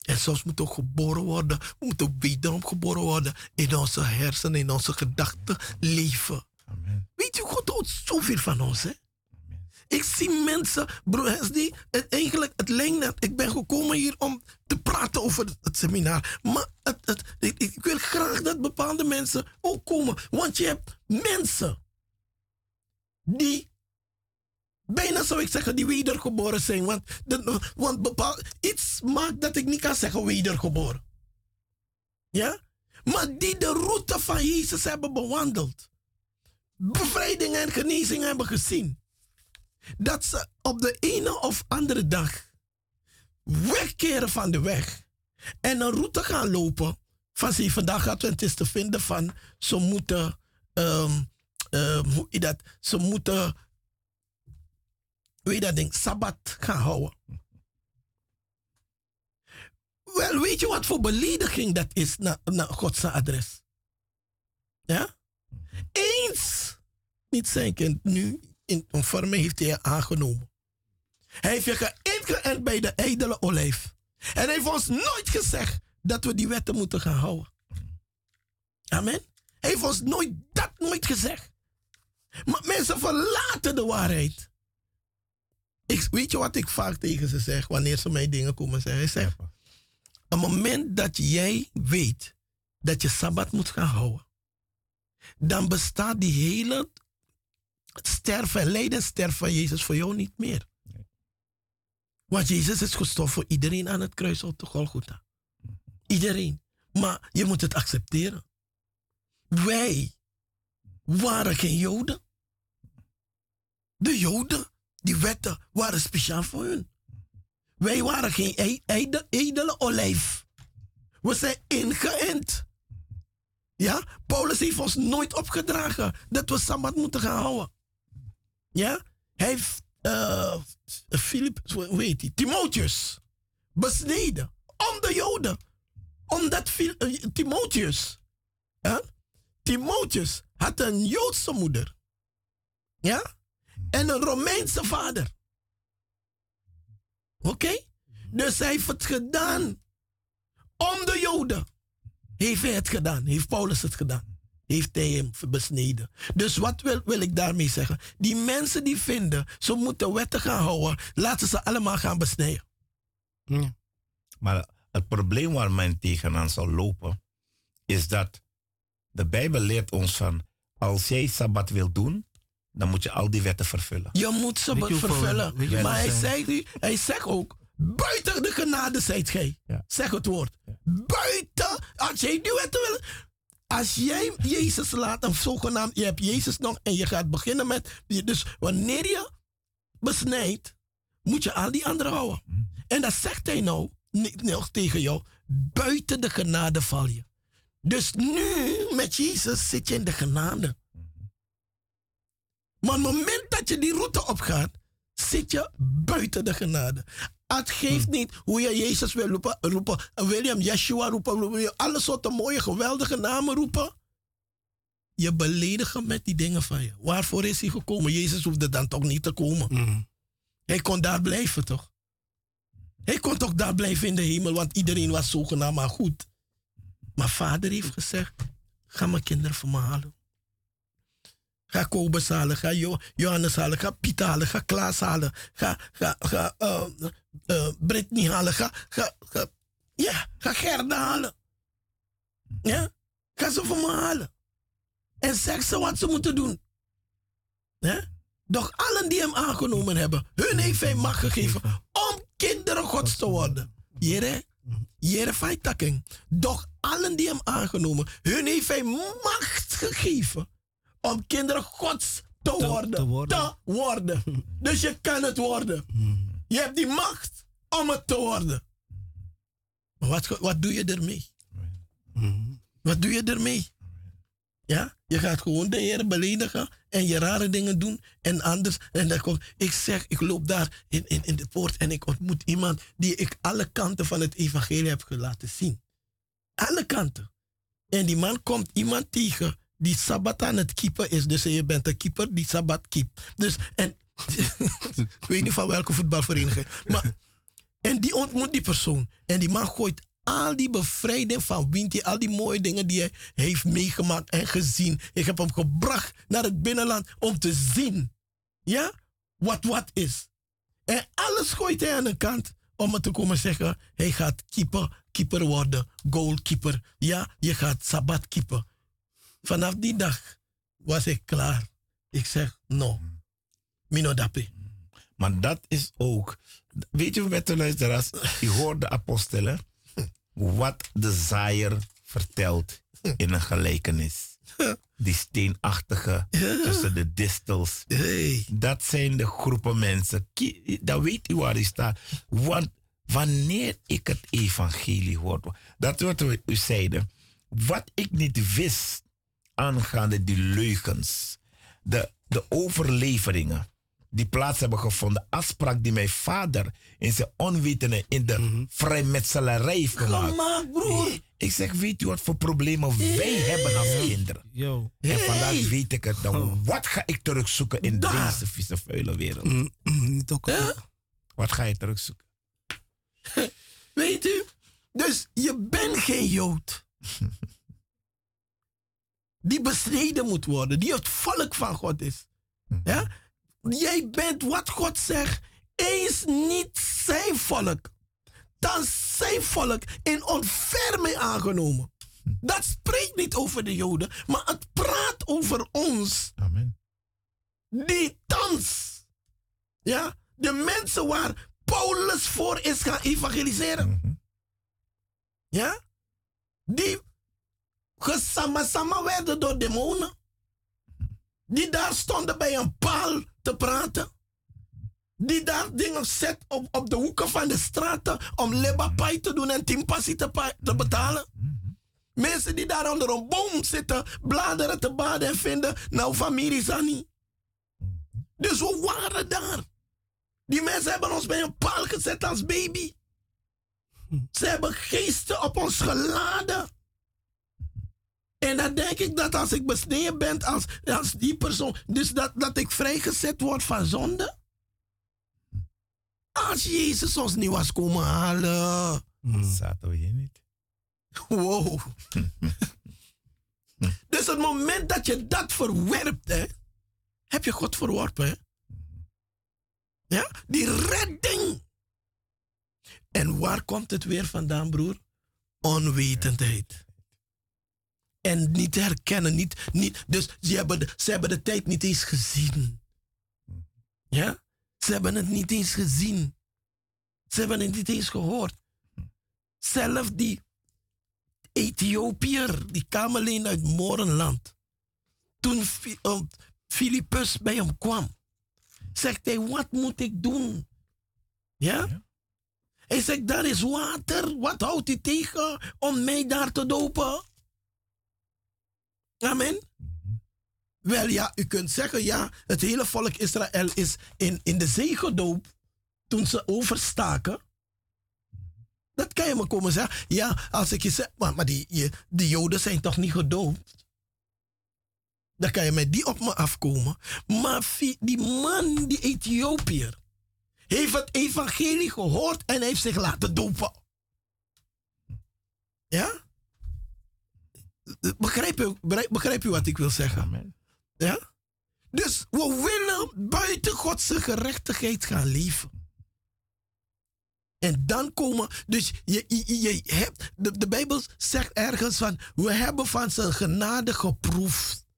En soms moet ook geboren worden. We moeten wederom geboren worden in onze hersenen, in onze gedachten, leven. Amen. Weet je, God houdt zoveel van ons, hè? Ik zie mensen, broers, die het eigenlijk, het lijkt Ik ben gekomen hier om te praten over het, seminar. Maar het, het, ik, ik, wil graag dat bepaalde mensen ook komen. Want je hebt mensen die bijna zou ik zeggen die wedergeboren zijn. Want, want bepaald, iets maakt dat ik niet kan zeggen wedergeboren. Ja? Maar die de route van Jezus hebben bewandeld. Bevrijding en genezing hebben gezien. Dat ze op de ene of andere dag wegkeren van de weg. En een route gaan lopen van zie vandaag te vinden van ze moeten um, hoe je dat, ze moeten, hoe je dat ding, sabbat gaan houden. Wel, weet je wat voor belediging dat is naar, naar Gods adres? Ja? Eens niet zijn kind nu in vorm heeft hij je aangenomen. Hij heeft je geïngeënt bij de ijdele olijf. En hij heeft ons nooit gezegd dat we die wetten moeten gaan houden. Amen. Hij heeft ons nooit dat nooit gezegd. Maar mensen verlaten de waarheid. Ik, weet je wat ik vaak tegen ze zeg wanneer ze mij dingen komen zeggen? Ik zeg, het moment dat jij weet dat je Sabbat moet gaan houden, dan bestaat die hele sterven, lijden, sterven van Jezus voor jou niet meer. Want Jezus is gestorven voor iedereen aan het kruis op de Golgotha. Iedereen. Maar je moet het accepteren. Wij waren geen Joden. De Joden, die wetten, waren speciaal voor hun. Wij waren geen edele olijf. We zijn ingeënt. Ja, Paulus heeft ons nooit opgedragen dat we Sabbat moeten gaan houden. Ja, hij heeft uh, Philip, hoe heet hij? Timotheus besneden om de Joden. Omdat uh, Timotheus, ja, Timotheus had een Joodse moeder. Ja? En een Romeinse vader. Oké? Dus hij heeft het gedaan. Om de Joden. Heeft hij het gedaan. Heeft Paulus het gedaan. Heeft hij hem besneden. Dus wat wil, wil ik daarmee zeggen? Die mensen die vinden, ze moeten wetten gaan houden. Laten ze allemaal gaan besnijden. Maar het probleem waar men tegenaan zal lopen, is dat de Bijbel leert ons van, als jij Sabbat wil doen, dan moet je al die wetten vervullen. Je moet je hoeveel- vervullen. je Maar hij zegt, nu- hij zegt ook, buiten de genade zijt gij. Zeg het woord. Buiten, als jij die wetten wil... Als jij Jezus laat, een zogenaamd, je hebt Jezus nog en je gaat beginnen met, dus wanneer je besnijdt, moet je al die anderen houden. En dat zegt hij nou, niet nog tegen jou, buiten de genade val je. Dus nu, met Jezus, zit je in de genade. Maar op het moment dat je die route opgaat, zit je buiten de genade. Het geeft niet hoe je Jezus wil roepen, roepen William Yeshua roepen, wil je alle soorten mooie, geweldige namen roepen. Je beledigt hem met die dingen van je. Waarvoor is hij gekomen? Jezus hoefde dan toch niet te komen. Hij kon daar blijven, toch? Hij kon toch daar blijven in de hemel, want iedereen was zogenaamd maar goed. Maar vader heeft gezegd, ga mijn kinderen voor me halen. Ga Kobus halen, ga Jo- Johannes halen, ga Piet halen, ga Klaas halen, ga, ga, ga Brittany halen, ga, ga, ga, ja, ga Gerda halen. Ja, ga ze voor me halen. En zeg ze wat ze moeten doen. Ja? Doch allen die hem aangenomen hebben, hun heeft hij macht gegeven om kinderen gods te worden. Jere, jere feitaking. Doch allen die hem aangenomen, hun heeft hij macht gegeven om kinderen gods te, worden. Te worden. Dus je kan het worden. Je hebt die macht om het te worden. Maar wat, wat doe je ermee? Wat doe je ermee? Ja, je gaat gewoon de Heer beledigen en je rare dingen doen en anders. En dan kom, ik zeg, ik loop daar in, in, in de poort en ik ontmoet iemand die ik alle kanten van het evangelie heb laten zien. Alle kanten. En die man komt iemand tegen die sabbat aan het keeper is. Dus je bent een keeper die sabbat keept. Dus, en ik weet niet van welke voetbalvereniging. Maar, en die ontmoet die persoon. En die man gooit al die bevrijding van Winti, al die mooie dingen die hij heeft meegemaakt en gezien. Ik heb hem gebracht naar het binnenland om te zien. Ja? Wat wat is. En alles gooit hij aan de kant om het te komen zeggen. Hij gaat keeper, keeper worden. Goalkeeper. Ja, je gaat sabbat keeper. Vanaf die dag was ik klaar. Ik zeg, no. Mino dape. Maar dat is ook. Weet je, met de luisteraars, je hoort de apostelen. Wat de zaaier vertelt in een gelijkenis. Die steenachtige tussen de distels. Dat zijn de groepen mensen. Dan weet u waar u staat. Want wanneer ik het evangelie hoor. Dat wat we u zeiden. Wat ik niet wist aangaande die leugens. De, de overleveringen die plaats hebben gevonden. Afspraak die mijn vader in zijn onwetende in de vrijmetselarij heeft gemaakt. Gemaakt, broer. Ik zeg, weet u wat voor problemen wij hebben als kinderen? Yo. En vandaag weet ik het dan. Wat ga ik terugzoeken in deze vieze vuile wereld? Niet ook. Wat ga je terugzoeken? Weet u? Dus je bent geen Jood. Die besneden moet worden. Die het volk van God is. Ja? Jij bent wat God zegt. Eens niet zijn volk. Dan zijn volk in ontferming aangenomen. Dat spreekt niet over de Joden. Maar het praat over ons. Amen. Die thans. Ja? De mensen waar Paulus voor is gaan evangeliseren. Ja? Die gesamasama werden door demonen. Die daar stonden bij een paal te praten. Die daar dingen zet op, op de hoeken van de straten om lebapai te doen en timpasi te, te betalen. Mensen die daar onder een boom zitten, bladeren te baden en vinden, nou familie Zani. Dus we waren daar. Die mensen hebben ons bij een paal gezet als baby. Ze hebben geesten op ons geladen. En dan denk ik dat als ik besneden ben als, als die persoon, dus dat, dat ik vrijgezet word van zonde. Als Jezus ons niet was komen halen. Zaten we hier niet? Wow. dus het moment dat je dat verwerpt, hè, heb je God verworpen. Hè? Ja? Die redding. En waar komt het weer vandaan, broer? Onwetendheid. En niet herkennen. Niet, niet, dus ze hebben, de, ze hebben de tijd niet eens gezien. Ja? Ze hebben het niet eens gezien. Ze hebben het niet eens gehoord. Zelf die Ethiopiër, die kwam alleen uit Morenland. Toen Filippus bij hem kwam, zegt hij, wat moet ik doen? Ja? Hij zegt, daar is water. Wat houdt u tegen om mij daar te dopen? Amen. Wel ja, u kunt zeggen, ja, het hele volk Israël is in, in de zee gedoopt toen ze overstaken. Dat kan je me komen zeggen. Ja, als ik je zeg, maar, maar die, je, die Joden zijn toch niet gedoopt? Dan kan je met die op me afkomen. Maar die man, die Ethiopiër, heeft het evangelie gehoord en heeft zich laten dopen. Ja? Begrijp u, begrijp u wat ik wil zeggen? Amen. Ja? Dus we willen buiten Godse gerechtigheid gaan leven. En dan komen, dus je, je, je hebt, de, de Bijbel zegt ergens van, we hebben van zijn genade geproefd.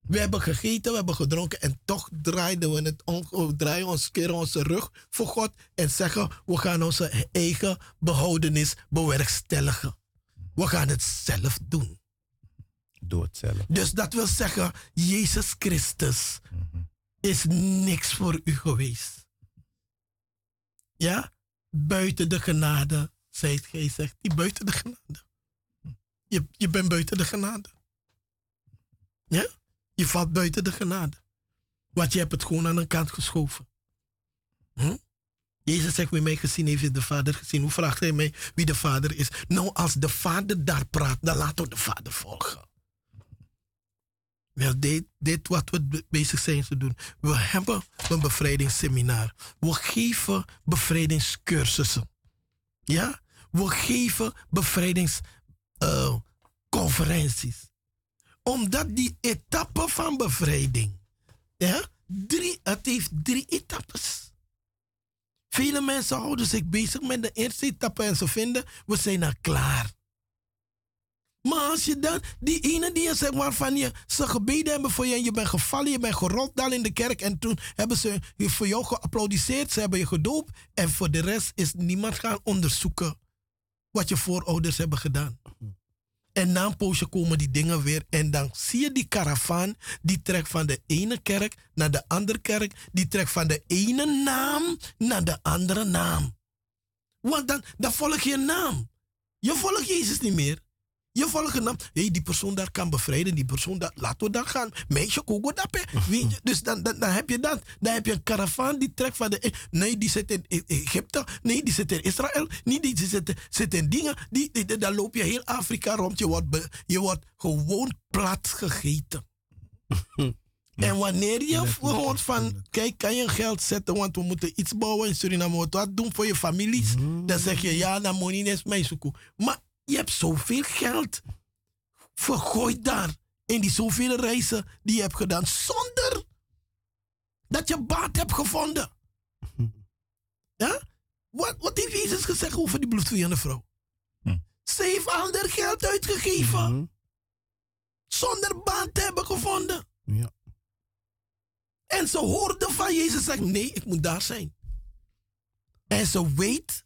We hebben gegeten, we hebben gedronken en toch draaiden we het om, draaien ons keer onze rug voor God en zeggen, we gaan onze eigen behoudenis bewerkstelligen. We gaan het zelf doen. Doe het zelf. Dus dat wil zeggen, Jezus Christus is niks voor u geweest. Ja? Buiten de genade, zei het gij zegt. Die buiten de genade. Je, je bent buiten de genade. Ja? Je valt buiten de genade. Want je hebt het gewoon aan de kant geschoven. Hm? Jezus zegt, wie mij gezien heeft, de Vader gezien. Hoe vraagt hij mij wie de Vader is? Nou, als de Vader daar praat, dan laten we de Vader volgen. Wel, dit, dit wat we bezig zijn te doen. We hebben een bevrijdingsseminar. We geven bevrijdingscursussen. Ja? We geven bevrijdingsconferenties. Uh, Omdat die etappe van bevrijding. Ja? Drie, het heeft drie etappes. Vele mensen houden zich bezig met de eerste etappe en ze vinden, we zijn er klaar. Maar als je dan, die ene die je zegt waarvan je ze gebeden hebben voor je en je bent gevallen, je bent gerold dan in de kerk en toen hebben ze voor jou geapplaudiseerd, ze hebben je gedoopt en voor de rest is niemand gaan onderzoeken wat je voorouders hebben gedaan. En na een poosje komen die dingen weer en dan zie je die karavaan die trekt van de ene kerk naar de andere kerk, die trekt van de ene naam naar de andere naam. Want dan, dan volg je naam. Je volgt Jezus niet meer. Je volgt naam. Hey, die persoon daar kan bevrijden. Die persoon daar, laten we dan gaan. Meisje, kogo dappen. Dus dan, dan, dan heb je dat. Dan heb je een karavaan die trekt van de. Nee, die zit in Egypte. Nee, die zit in Israël. Nee, die zit, zit in dingen. Die, die, dan loop je heel Afrika rond. Je wordt, je wordt gewoon plat gegeten. En wanneer je hoort van, kijk, kan je geld zetten, want we moeten iets bouwen in Suriname, wat doen voor je families, dan zeg je, ja, dan moet je niet mij zoeken. Maar je hebt zoveel geld vergooid daar in die zoveel reizen die je hebt gedaan zonder dat je baat hebt gevonden. Ja? Wat, wat heeft Jezus gezegd over die bloedvriende vrouw? Hm. Ze heeft al haar geld uitgegeven. Mhm. Zonder baat te hebben gevonden. Ja. En ze hoorde van Jezus zeggen, nee, ik moet daar zijn. En ze weet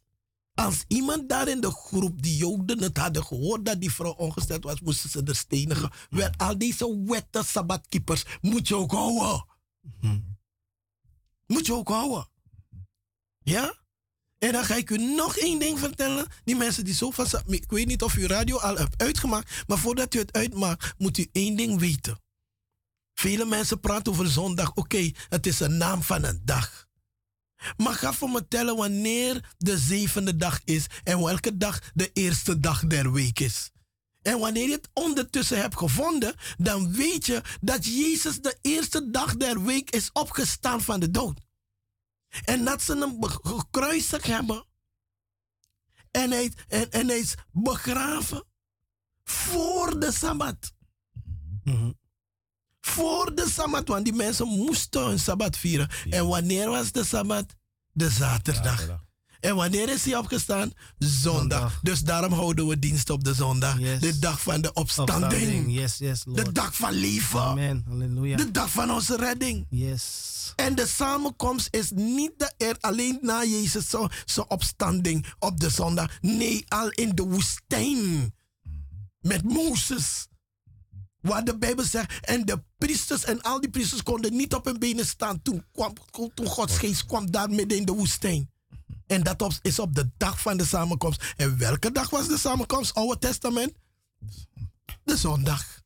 als iemand daar in de groep, die Joden, het hadden gehoord dat die vrouw ongesteld was, moesten ze er stenigen. Wel, al deze wette sabbatkeepers moet je ook houden. Moet je ook houden. Ja? En dan ga ik u nog één ding vertellen. Die mensen die zo van... Ik weet niet of u radio al hebt uitgemaakt. Maar voordat u het uitmaakt, moet u één ding weten. Vele mensen praten over zondag. Oké, het is een naam van een dag. Maar ga voor me tellen wanneer de zevende dag is en welke dag de eerste dag der week is. En wanneer je het ondertussen hebt gevonden, dan weet je dat Jezus de eerste dag der week is opgestaan van de dood. En dat ze hem gekruisigd hebben. En hij, en, en is begraven voor de Sabbat. Mm voor de Sabbat, want die mensen moesten hun Sabbat vieren. En wanneer was de Sabbat? De zaterdag. En wanneer is hij opgestaan? Zondag. Dus daarom houden we dienst op de zondag. Yes. De dag van de opstanding. Opstanding. Yes, yes, Lord. De dag van leven. Amen. Halleluja. De dag van onze redding. Yes. En de samenkomst is niet de, er alleen na Jezus zo- zijn opstanding op de zondag. Nee, al in de woestijn. Met Mozes. Waar de Bijbel zegt. En de priesters en al die priesters konden niet op hun benen staan. Toen, kwam, toen Gods geest kwam daar midden in de woestijn. En dat is op de dag van de samenkomst. En welke dag was de samenkomst? Oude Testament? De zondag.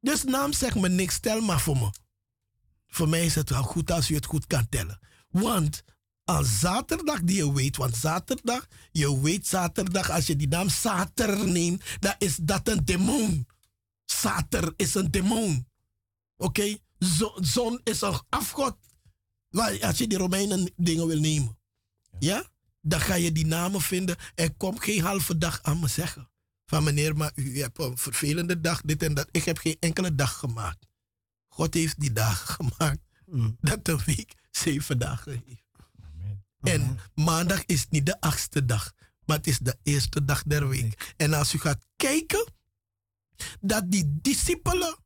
Dus naam zegt me niks. Tel maar voor me. Voor mij is het wel goed als u het goed kan tellen. Want aan zaterdag die je weet, want zaterdag, je weet zaterdag, als je die naam Sater neemt, dan is dat een demon. Sater is een demon. Oké? Zo- Zon is een afgod. Als je die Romeinen dingen wil nemen, ja. Dan ga je die namen vinden en kom geen halve dag aan me zeggen. Van meneer, maar u hebt een vervelende dag, dit en dat. Ik heb geen enkele dag gemaakt. God heeft die dagen gemaakt. Dat de week zeven dagen heeft. En maandag is niet de achtste dag, maar het is de eerste dag der week. En als u gaat kijken, dat die discipelen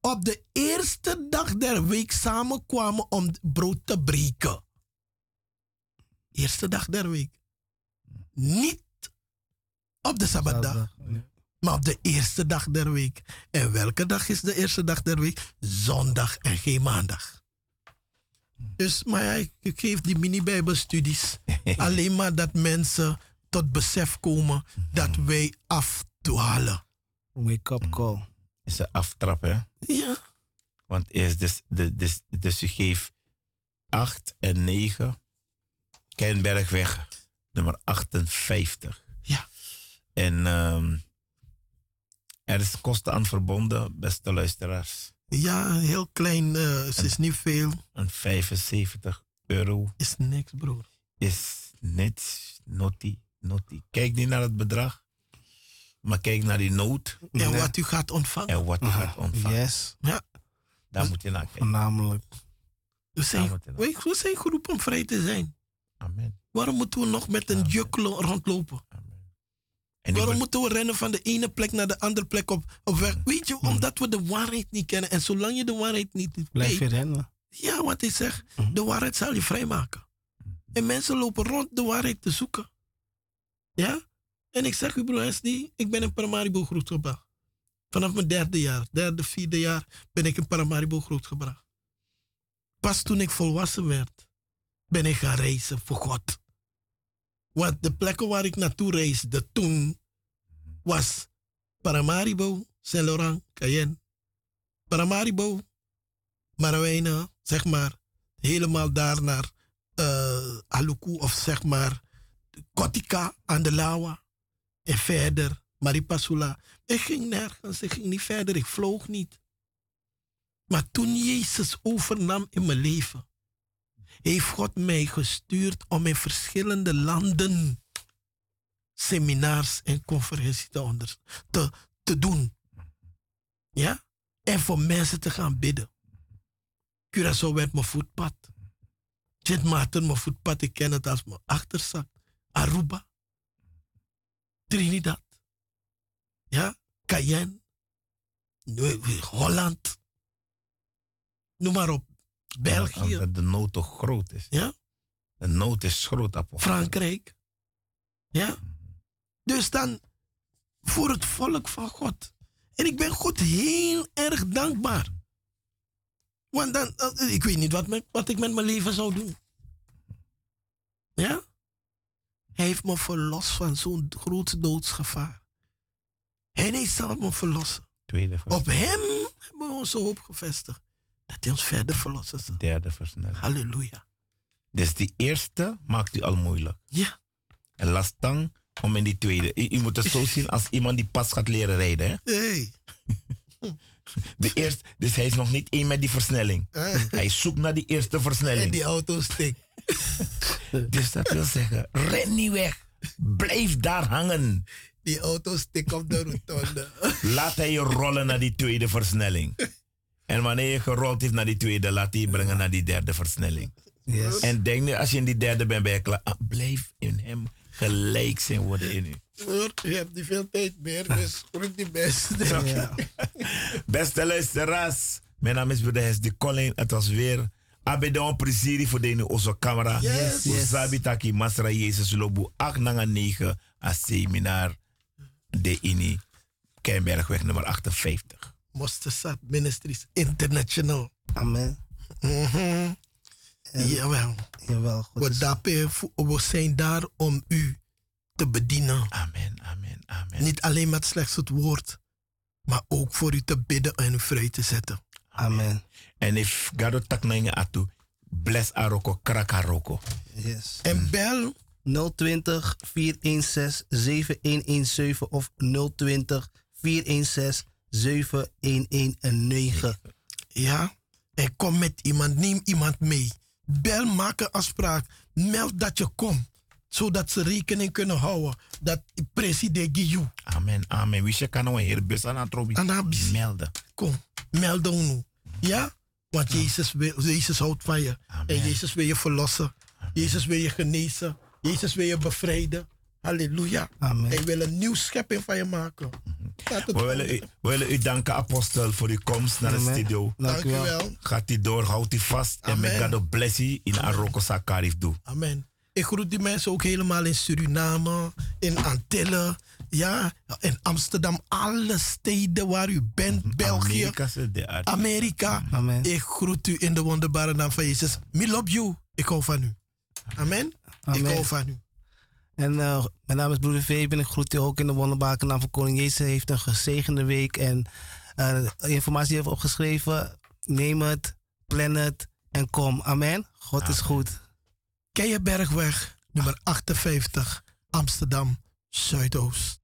op de eerste dag der week samenkwamen om brood te breken. Eerste dag der week. Niet op de sabbatdag, maar op de eerste dag der week. En welke dag is de eerste dag der week? Zondag en geen maandag. Dus, maar ja, ik, geef die mini-bijbelstudies alleen maar dat mensen tot besef komen dat wij afdwalen. Wake up call. Is een aftrap, hè? Ja. Want eerst dus, de, dus, dus je geeft 8 en 9. Kenbergweg, nummer 58. Ja. En ehm, er is kosten aan verbonden, beste luisteraars. Ja, heel klein, eh, het is niet veel. Een 75 euro Is niks, broer. is net noti, noti. Kijk niet naar het bedrag, maar kijk naar die nood En wat u gaat ontvangen. en wat je gaat ontvangen. Yes. Ja. Daar moet je naar kijken. Voornamelijk. We zijn, we, we zijn geroepen om vrij te zijn. Amen. Waarom moeten we nog met een juk lo- rondlopen? En die Waarom moeten we rennen van de ene plek naar de andere plek op, op weg? Weet je, omdat we de waarheid niet kennen. En zolang je de waarheid niet Blijf je weet, rennen. ja, wat ik zeg, de waarheid zal je vrijmaken. En mensen lopen rond de waarheid te zoeken. Ja? En ik zeg u, broer die, ik ben in Paramaribo grootgebracht. Vanaf mijn derde jaar, derde, vierde jaar, ben ik in Paramaribo grootgebracht. Pas toen ik volwassen werd, ben ik gaan reizen voor God. Want de plekken waar ik naartoe reisde toen was Paramaribo, Saint Laurent, Cayenne. Paramaribo, Marawena, zeg maar, helemaal daar naar eh Aluku of zeg maar Kotika aan de Lawa. En verder, Maripasula. Ik ging nergens, ik ging niet verder, ik vloog niet. Maar toen Jezus overnam in mijn leven, heeft God mij gestuurd om in verschillende landen seminars en conferenties te, te doen. Ja? En voor mensen te gaan bidden. Curaçao werd mijn voetpad. Sint Maarten mijn voetpad, ik ken het als mijn achterzak. Aruba. Trinidad. Ja? Cayenne. Holland. Noem maar op. België. Omdat de nood toch groot is. Ja? De nood is groot, apostel. Frankrijk. Ja? Dus dan voor het volk van God. En ik ben God heel erg dankbaar. Want dan, eh, ik weet niet wat, met, wat ik met mijn leven zou doen. Ja? Hij heeft me verlost van zo'n groot doodsgevaar. En hij zal me verlossen. Tweede vers, Op hem hebben we onze hoop gevestigd. Dat hij ons verder verlossen zal. derde versnelling. Halleluja. Dus die eerste maakt u al moeilijk. Ja. En lastig om in die tweede. U, u moet het zo zien als iemand die pas gaat leren rijden. Hè? Hey. De eerste, dus hij is nog niet één met die versnelling. Hij zoekt naar die eerste En versnelling. die auto stikt. Dus dat wil zeggen, ren niet weg. Blijf daar hangen. Die auto stikt op de rotonde. Laat hij je rollen naar die tweede versnelling. En wanneer je gerold heeft naar die tweede, laat hij je brengen naar die derde versnelling. Yes. En denk nu, als je in die derde bent, ben je klaar. Ah, blijf in hem gelijk zijn worden in u. Je hebt niet veel tijd meer, dus roep die best. Ja. Beste luisteraars, mijn naam is Broeder de Colin. Het was weer Abedon Prisiri voor de onze camera. Yes. Yes. Sabi Taki Masra Jezus Lobu 8 nanga 9 a seminar de Ini Keienbergweg nummer 58. Mosterdstad Ministries International. Amen. Mhm. Jawel. Jawel, God We, dapen, we zijn daar om u te bedienen. Amen, amen, amen. Niet alleen met slechts het woord, maar ook voor u te bidden en u vrij te zetten. Amen. En if Gado tak na inga atu, bless Aroko, krak Aroko. Yes. En bel 020 416 7117 of 020 416 7119. Ja, en kom met iemand, neem iemand mee. Bel, maak een afspraak. Meld dat je komt, zodat ze rekening kunnen houden dat president Giyu. Amen, amen. Wie kan nou aan trobi? Anabis. Melden. Kom, meld dan nu. Ja? Want Jezus, wil, Jezus houdt van je. Amen. En Jezus wil je verlossen. Jezus wil je genezen. Jezus wil je bevrijden. Halleluja. Amen. Hij wil een nieuw schepping van je maken. Het We willen, u, we willen u danken, apostel, voor uw komst naar de studio. Dank u wel. Gaat u door, houdt u vast. En met God bless you in Aroko Sakarif doe. Amen. Ik groet die mensen ook helemaal in Suriname, in Antillen, ja, in Amsterdam, alle steden waar u bent, België, Amerika. Amen. Ik groet u in de wonderbare naam van Jezus. Me love you. Ik hou van u. Amen. Ik hou van u. En eh, mijn naam is Broeder Fabian. Ik groet u ook in de wonderbare naam van Koning Jezus. Hij heeft een gezegende week. En eh, informatie heeft opgeschreven. Neem het, plan het en kom. Amen. God is goed. Keienbergweg, nummer 58, Amsterdam, Zuidoost.